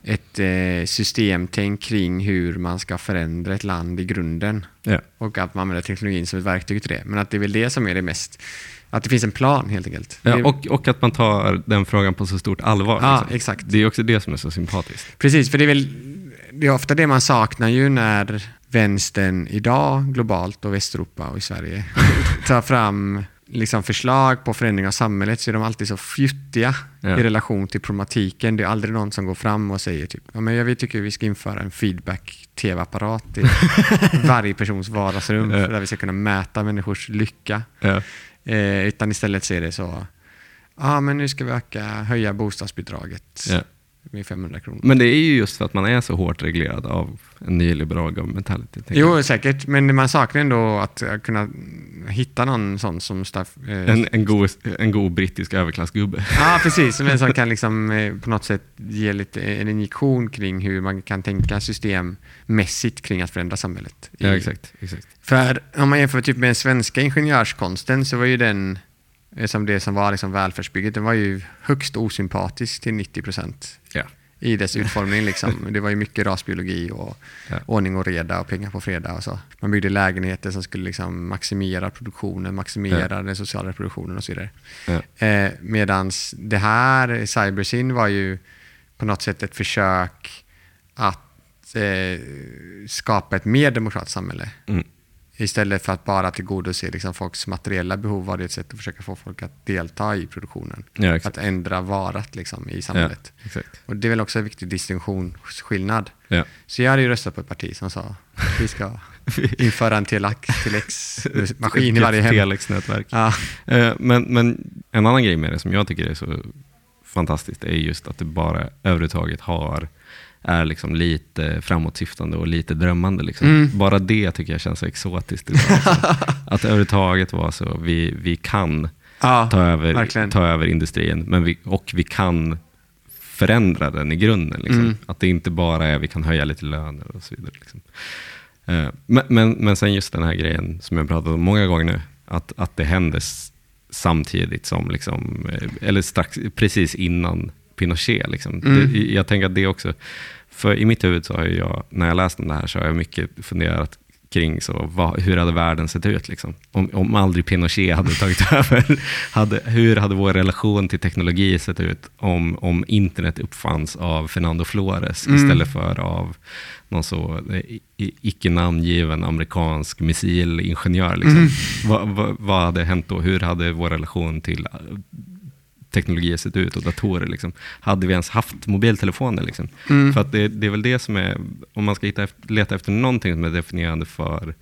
ett eh, systemtänk kring hur man ska förändra ett land i grunden. Ja. Och att man använder teknologin som ett verktyg till det. Men att det är väl det som är det mest, att det finns en plan helt enkelt. Ja, och, och att man tar den frågan på så stort allvar. Ja, liksom. exakt. Det är också det som är så sympatiskt. Precis, för det är väl det är ofta det man saknar ju när vänstern idag globalt och Västeuropa och i Sverige (laughs) tar fram liksom förslag på förändring av samhället så är de alltid så fjuttiga Ja. i relation till problematiken. Det är aldrig någon som går fram och säger typ, ja, men jag tycker vi ska införa en feedback-tv-apparat i (laughs) varje persons vardagsrum Ja. där vi ska kunna mäta människors lycka. Ja. Eh, utan istället så är det så, ja men nu ska vi öka, höja bostadsbidraget. Med 500 kronor. Men det är ju just för att man är så hårt reglerad av en nyliberal governmentality. tänker jag. Jo, säkert. Men man saknar ändå att eh, kunna hitta någon sån som Staff... Eh, En, en, god, en god brittisk överklassgubbe. Ja, (laughs) precis. Som som kan liksom, eh, på något sätt ge lite en injektion kring hur man kan tänka systemmässigt kring att förändra samhället. I- Ja, exakt. exakt. För om man jämför typ med den svenska ingenjörskonsten så var ju den, som det som var liksom välfärdsbygget, den var ju högst osympatisk till 90 procent Ja. i dess utformning. Liksom. (laughs) Det var ju mycket rasbiologi och Ja. ordning och reda och pengar på fredag och så. Man byggde lägenheter som skulle liksom maximera produktionen, maximera den sociala reproduktionen och så vidare. Ja. Eh, medans det här, Cybersyn, var ju på något sätt ett försök att eh, skapa ett mer demokratiskt samhälle. Mm. Istället för att bara tillgodose liksom, folks materiella behov var det ett sätt att försöka få folk att delta i produktionen. Ja. Att ändra varat liksom, i Ja, samhället. exakt. Och det är väl också en viktig distinktionsskillnad. Ja. Så jag hade ju röstat på ett parti som sa att vi ska (laughs) införa en telex, telex-maskin (laughs) i varje hem. Telexnätverk. Ja, Eh, Men, men en annan grej med det som jag tycker är så fantastiskt är just att det bara överhuvudtaget har är liksom lite framåtsyftande och lite drömmande. Liksom. Mm. Bara det tycker jag känns så exotiskt. idag, Alltså. (laughs) att överhuvudtaget vara så, vi, vi kan ja ta över, verkligen. ta över industrin men vi, och vi kan förändra den i grunden. Liksom. Mm. Att det inte bara är vi kan höja lite löner och så vidare. Liksom. Eh, Men, men, men sen just den här grejen som jag pratat om många gånger nu, att, att det händer samtidigt som, liksom, eh, eller strax, precis innan Pinochet. Liksom. Mm. Det, jag tänker att det också, för i mitt huvud så har jag, när jag läst om det här så har jag mycket funderat kring så, vad, hur hade världen sett ut liksom? om, om aldrig Pinochet hade tagit (laughs) över. Hade, hur hade vår relation till teknologi sett ut om, om internet uppfanns av Fernando Flores Mm. istället för av någon så eh, icke namngiven amerikansk missilingenjör? Liksom. Mm. Vad, vad, vad hade hänt då? Hur hade vår relation till teknologi sett ut och datorer? Liksom? Hade vi ens haft mobiltelefoner? Liksom? Mm. För att det, det är väl det som är, om man ska hitta, leta efter någonting som är definierande för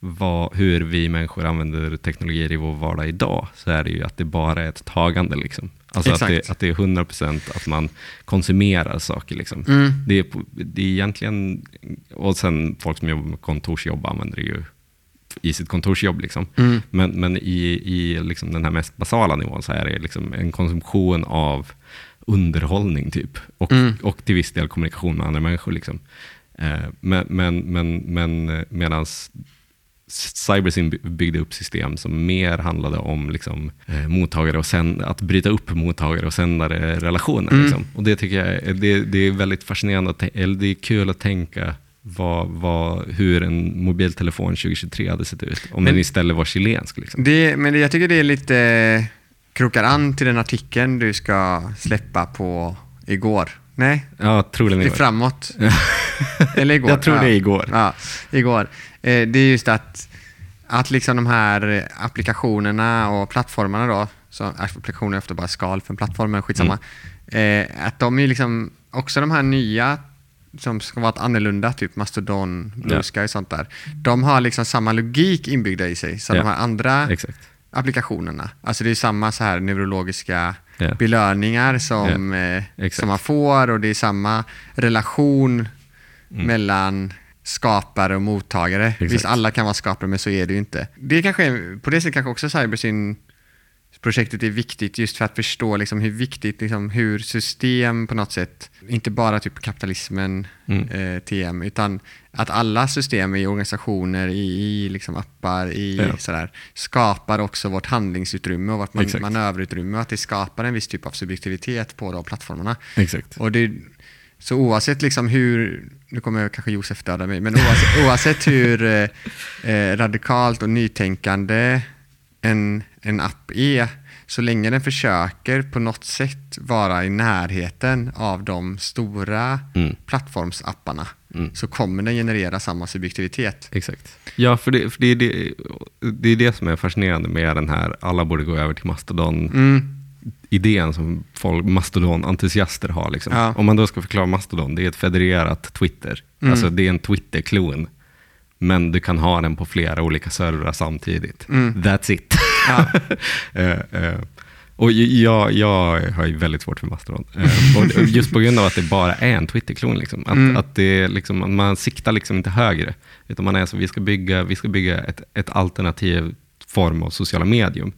vad, hur vi människor använder teknologier i vår vardag idag, så är det ju att det bara är ett tagande. Liksom. Alltså att det, att det är 100% att man konsumerar saker. Liksom. Mm. Det, är, det är egentligen, och sen folk som jobbar med kontorsjobb använder det ju i sitt kontorsjobb. Liksom. Mm. Men, men i, i liksom den här mest basala nivån så är det liksom en konsumtion av underhållning typ. Och, Mm. och till viss del kommunikation med andra människor. Liksom. Eh, men men, men, men medan Cybersyn by- byggde upp system som mer handlade om liksom, eh, mottagare och sänd, att bryta upp mottagare och sändare relationer. Mm. Liksom. Och det tycker jag är, det, det är väldigt fascinerande, eller det är kul att tänka vad, vad, hur en mobiltelefon 2023 hade sett ut. Om Men- den istället var chilensk. Liksom. Det, men det, jag tycker det är lite krokar an till den artikeln du ska släppa på igår. Nej, Ja, troligen det är igår. framåt. (laughs) Eller igår. Jag tror ja. det är igår. Ja, igår. Eh, det är just att, att liksom de här applikationerna och plattformarna då, så applikationer är ofta bara skal för en plattform, men skitsamma. Mm. Eh, att de är liksom, också de här nya som ska vara ett annorlunda, typ Mastodon, Blue. Sky och sånt där. De har liksom samma logik inbyggda i sig. Så Ja. de här andra Exakt. applikationerna, alltså det är samma så här neurologiska belöningar som, eh, som man får och det är samma relation Mm. mellan skapare och mottagare. Exakt. Visst, alla kan vara skapare, men så är det ju inte. Det är kanske, på det sättet kanske också Cybersyn projektet är viktigt just för att förstå liksom hur viktigt, liksom, hur system på något sätt, inte bara typ kapitalismen, Mm. eh, TM, utan att alla system i organisationer, i, i liksom appar, i Ja. sådär, skapar också vårt handlingsutrymme och vårt man, Exakt. manöverutrymme och att det skapar en viss typ av subjektivitet på de plattformarna. Exakt. Och det, så oavsett liksom hur, nu kommer kanske Josef döda mig, men oavsett, (laughs) oavsett hur eh, eh, radikalt och nytänkande en, en app är, så länge den försöker på något sätt vara i närheten av de stora Mm. plattformsapparna, Mm. så kommer den generera samma subjektivitet. Exakt. Ja, för, det, för det, är det, det är det som är fascinerande med den här alla borde gå över till Mastodon Mm. idén som folk, Mastodon-entusiaster har. Liksom. Ja. Om man då ska förklara Mastodon, det är ett federerat Twitter. Mm. Alltså det är en Twitter-klon. Men du kan ha den på flera olika servrar samtidigt. Mm. That's it. (laughs) Ja. (laughs) Eh, eh, och jag, jag har ju väldigt svårt för Mastodon. Eh, och just på grund av att det bara är en Twitter-klon. Liksom. Att, Mm. att det liksom, man siktar liksom inte högre. Utan man är så, vi ska bygga, vi ska bygga ett, ett alternativ form av sociala medium.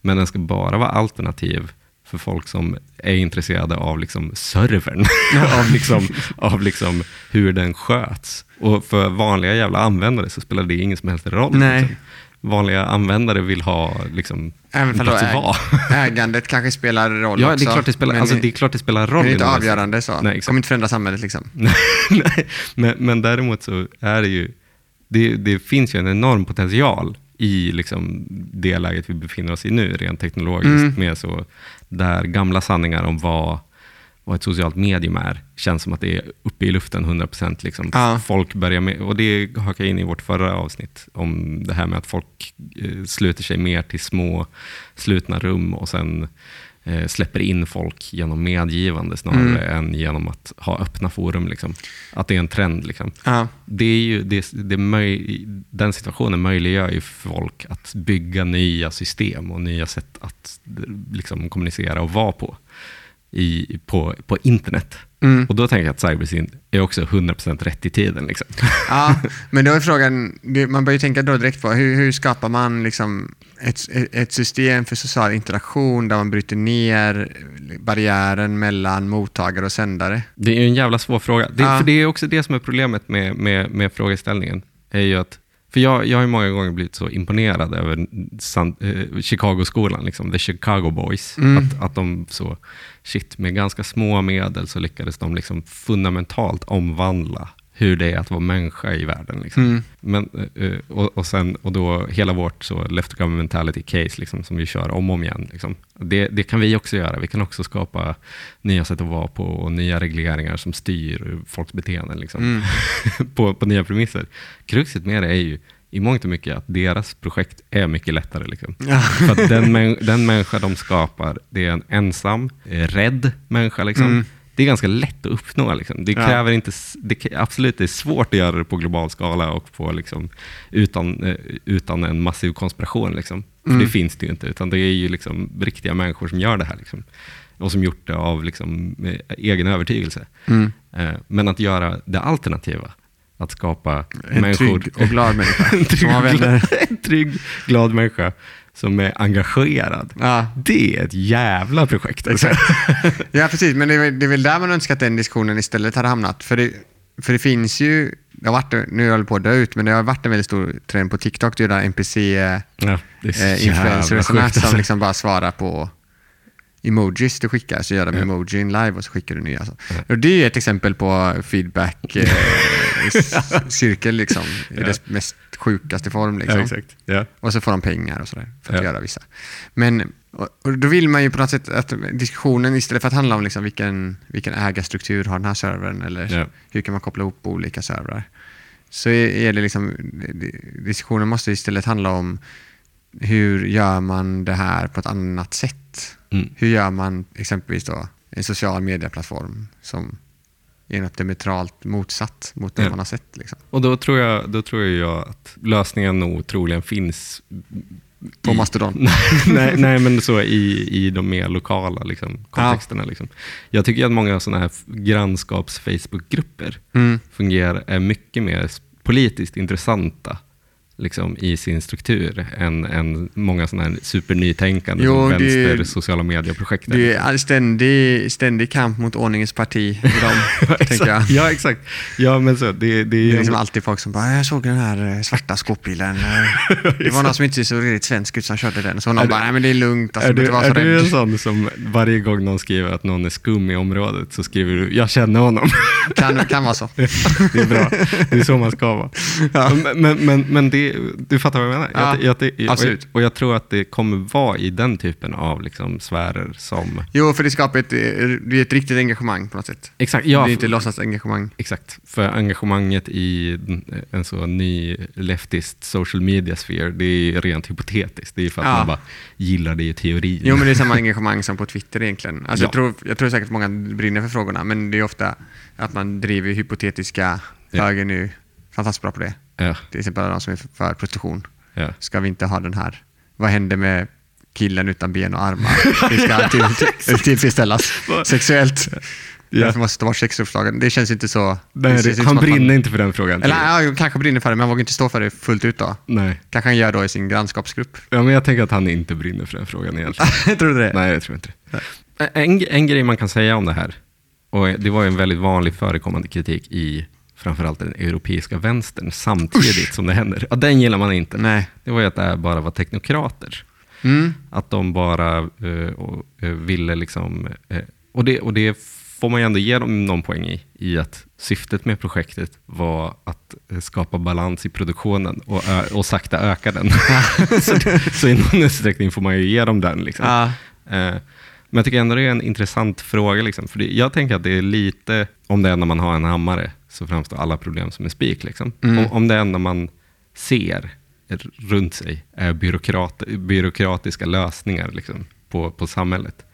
Men den ska bara vara alternativ för folk som är intresserade av liksom servern. (laughs) av, liksom, av liksom hur den sköts. Och för vanliga jävla användare så spelar det ingen som helst roll. Nej. Liksom. Vanliga användare vill ha liksom, Även en om plats att vara. (laughs) ägandet kanske spelar roll Ja, också. det är klart det spelar, alltså, det är klart det spelar roll. men det är inte avgörande så. Nej, exakt. kommer inte förändra samhället liksom. (laughs) Nej, men, men däremot så är det ju, det, det finns ju en enorm potential i liksom det läget vi befinner oss i nu, rent teknologiskt, Mm. med så, där gamla sanningar om vad, vad ett socialt medium är, känns som att det är uppe i luften 100%. Liksom. Ja. Folk börjar med, och det hakar in i vårt förra avsnitt, om det här med att folk eh, sluter sig mer till små slutna rum och sen eh, släpper in folk genom medgivande snarare än genom att ha öppna forum. Liksom. Att det är en trend. Liksom. Ja. Det är ju, det, det möj, den situationen möjliggör ju för folk att bygga nya system och nya sätt att liksom, kommunicera och vara på i, på, på internet. Mm. Och då tänker jag att cybersyn är också 100% rätt i tiden. Liksom. Ja, (laughs) men då är frågan, man bör ju tänka då direkt på hur, hur skapar man liksom ett, ett system för social interaktion där man bryter ner barriären mellan mottagare och sändare? Det är ju en jävla svår fråga. Det, Ja. För det är också det som är problemet med, med, med frågeställningen. Är ju att, för jag, jag har ju många gånger blivit så imponerad över San, eh, Chicago-skolan, liksom, the Chicago Boys. Mm. Att, att de så, shit, med ganska små medel så lyckades de liksom fundamentalt omvandla hur det är att vara människa i världen. Liksom. Mm. Men, eh, och, och, sen, och då hela vårt så left government mentality case liksom, som vi kör om och om igen. Liksom. Det, det kan vi också göra. Vi kan också skapa nya sätt att vara på och nya regleringar som styr folks beteenden liksom, Mm. (laughs) på, på nya premisser. Kruxet med det är ju i mångt och mycket att deras projekt är mycket lättare. Liksom. Ja. För den, den människa de skapar, det är en ensam, eh, rädd människa. Liksom. Mm. Det är ganska lätt att uppnå. Liksom. Det Ja. kräver inte, s- det, absolut, det är svårt att göra det på global skala och på, liksom, utan, eh, utan en massiv konspiration. Liksom. För Mm. det finns det ju inte, utan det är ju liksom riktiga människor som gör det här. Liksom. Och som gjort det av liksom, eh, egen övertygelse. Mm. Eh, men att göra det alternativa, att skapa En människor... trygg och glad människa (laughs) en, trygg, glad, en trygg, glad människa som är engagerad. Ja. Det är ett jävla projekt. Alltså. Ja, precis. Men det är, det är väl där man önskar att den diskussionen istället hade hamnat. För det, för det finns ju, det har varit, nu håller det på att dö ut, men det har varit en väldigt stor trend på TikTok, det är där NPC-influencers Ja, sjukt. som Alltså. liksom bara svarar på emojis du skickar, så gör de emojin live och så skickar du nya. Alltså. Och det är ett exempel på feedback-cirkel (laughs) liksom, i Ja. dess mest sjukaste form. Liksom. Ja. Ja. Och så får de pengar och sådär för att Ja. göra vissa. Men och, och då vill man ju på något sätt att diskussionen istället för att handla om liksom vilken, vilken ägarstruktur har den här servern eller hur kan man koppla ihop olika servrar. Så är det liksom, diskussionen måste istället handla om hur gör man det här på ett annat sätt? Mm. Hur gör man exempelvis då en social medieplattform som är något diametralt motsatt mot det Ja. man har sett? Liksom. Och då tror, jag, då tror jag att lösningen nog troligen finns På Mastodon. (laughs) nej, nej, men så i, i de mer lokala liksom, kontexterna. Liksom. Jag tycker att många sådana här grannskaps-Facebookgrupper Mm. fungerar, är mycket mer politiskt intressanta liksom, i sin struktur än, än många sådana här supernytänkande Jo, som det- vänster sociala medieprojekt. är. Det är ständig, ständig kamp mot ordningens parti i (laughs) dem, tänker jag. Ja, exakt. Ja, men så, det, det är Det är liksom alltid folk som bara, jag såg den här eh, svarta skåpbilen. eh, (laughs) Det var någon som inte så riktigt svensk ut som körde den. Så någon Är bara, nej men det är lugnt, alltså, är du är du en sån som varje gång någon skriver att någon är skum i området så skriver du “jag känner honom”? Kan, kan vara så. (laughs) det är bra. Det är så man ska vara. Ja. Men, men, men, men det, du fattar vad jag menar? Ja, jag, jag, jag, absolut. Och jag tror att det kommer vara i den typen av liksom sfärer som... Jo, för det skapar ett, det är ett riktigt engagemang på något sätt. Exakt, det ja, är inte för- låtsasengagemang. Exakt, för engagemanget i en så ny leftist social media sphere, det är rent hypotetiskt. Det är för att Ja. man bara gillar det i teorin. Jo, men det är samma engagemang som på Twitter egentligen. Alltså, Ja. jag, tror, jag tror säkert många brinner för frågorna, men det är ofta att man driver hypotetiska Ja. höger nu. Fantastiskt bra på det. Ja, Till exempel de som är för prostitution. ja. Ska vi inte ha den här? Vad händer med killen utan ben och armar? (laughs) Det ska till, till, tillfredsställas sexuellt. Ja. Därför måste ta bort sexuppslagen. Det känns inte så... Nej, det, inte han brinner man, inte för den frågan. Eller ja, kanske brinner för det, men han vågar inte stå för det fullt ut då. Nej. Kanske han gör då i sin grannskapsgrupp. Ja, men jag tänker att han inte brinner för den frågan egentligen. (laughs) Tror du det? Nej, jag tror inte det. En, en grej man kan säga om det här, och det var ju en väldigt vanlig förekommande kritik i framförallt den europeiska vänstern samtidigt som det händer. Ja, den gillar man inte. Nej. Det var ju att det bara var teknokrater. Mm. Att de bara eh, eh, ville liksom... eh, och, det, och det får man ju ändå ge dem någon poäng i, i att syftet med projektet var att eh, skapa balans i produktionen och, ö, och sakta öka den. (laughs) (laughs) så, så i någon utsträckning får man ju ge dem den. Liksom. Ja. Eh, Men jag tycker ändå det är en intressant fråga. Liksom. För det, jag tänker att det är lite, om det enda man har en hammare, så framstår alla problem som en spik. Liksom. Mm. Om, om det enda man ser runt sig är byråkrat, byråkratiska lösningar liksom, på, på samhället,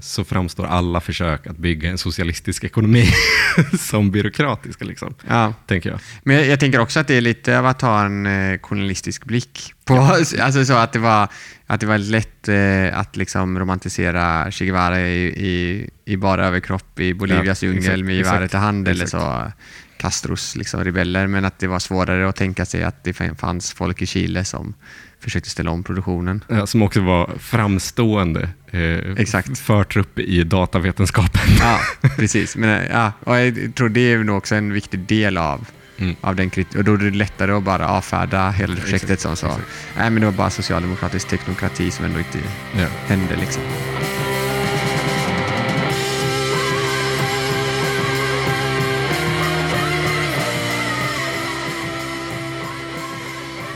så framstår alla försök att bygga en socialistisk ekonomi (laughs) som byråkratiska. Liksom, Ja. tänker jag. Men jag, jag tänker också att det är lite av att ha en eh, kolonialistisk blick. På, (laughs) alltså så att det var, att det var lätt eh, att liksom romantisera Che Guevara i, i, i bara överkropp i Bolivias Ja, djungel med geväret i hand eller så Castros liksom, rebeller. Men att det var svårare att tänka sig att det fanns folk i Chile som försökte ställa om produktionen. Eh, Som också var framstående eh, Exakt. förtrupp i datavetenskapen. Ja, (laughs) precis. Men, eh, ja, jag tror det är nog också en viktig del av, Mm. av den kritik. Och då är det lättare att bara avfärda hela projektet som så. Nej, men det var bara socialdemokratisk teknokrati som ändå inte Ja. hände liksom.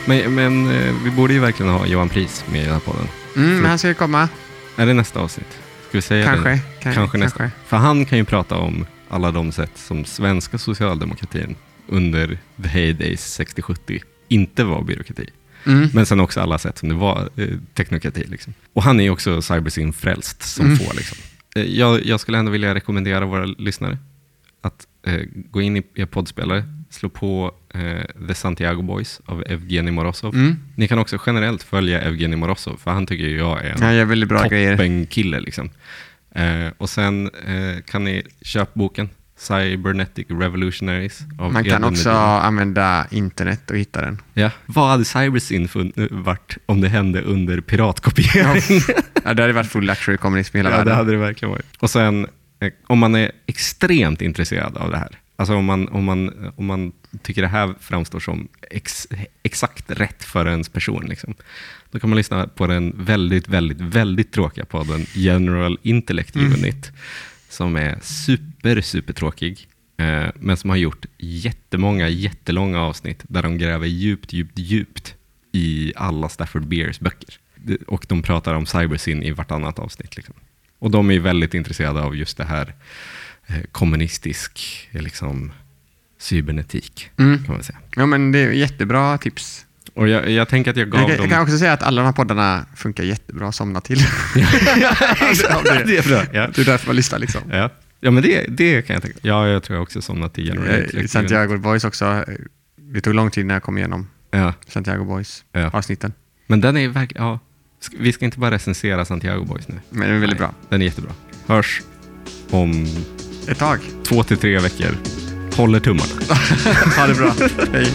Men, men eh, vi borde ju verkligen ha Johan Pris med i den här podden. Mm, men han ska ju komma. Är det nästa avsnitt? Ska vi säga Kanske. det? Kan- Kanske nästa. kanske. För han kan ju prata om alla de sätt som svenska socialdemokratin under the heydays 60-70 inte var byråkrati. Mm. Men sen också alla sätt som det var eh, teknokrati. Liksom. Och han är ju också cybersyn frälst som Mm. få. Liksom. Eh, jag, jag skulle ändå vilja rekommendera våra lyssnare att eh, gå in i er poddspelare, slå på eh, The Santiago Boys av Evgeni Morozov. Mm. Ni kan också generellt följa Evgeni Morozov, för han tycker jag är en gör väldigt bra toppenkille. Liksom. Eh, och sen eh, kan ni köpa boken Cybernetic Revolutionaries av Man kan också Medin. använda internet och hitta den. Ja. Vad hade cybersyn varit om det hände under piratkopiering? Ja, det hade varit full luxury kommunism i hela Ja, det världen. hade det verkligen varit. Och sen, eh, om man är extremt intresserad av det här, alltså om man, om man, om man tycker det här framstår som ex, exakt rätt för ens person, liksom, då kan man lyssna på den väldigt, väldigt, väldigt tråkiga podden General Intellect Mm. Unit, som är super, super tråkig, eh, men som har gjort jättemånga, jättelånga avsnitt där de gräver djupt, djupt, djupt i alla Stafford Beers böcker. Och de pratar om cybersyn i vartannat avsnitt. Liksom. Och de är väldigt intresserade av just det här kommunistisk eh, liksom, cybernetik, Mm. kan man säga. Ja, men det är jättebra tips. Och jag, jag tänker att jag gav Jag dem... jag kan också säga att alla de här poddarna funkar jättebra att somna till. (laughs) Exakt, det är bra. Ja. Det är därför man lyssnar liksom. Ja. ja, men det, det kan jag tänka. Ja, jag tror jag också somnat i General Eh. Santiago Boys också. eh, Det tog lång tid när jag kom igenom Ja, Santiago Boys Ja. avsnitten. men den är verkligen... Ja. Vi ska inte bara recensera Santiago Boys nu. Men den är väldigt Nej, bra. Den är jättebra. Hörs om Ett tag. två till tre veckor. Håller tummarna. (laughs) Ha det bra. Hej.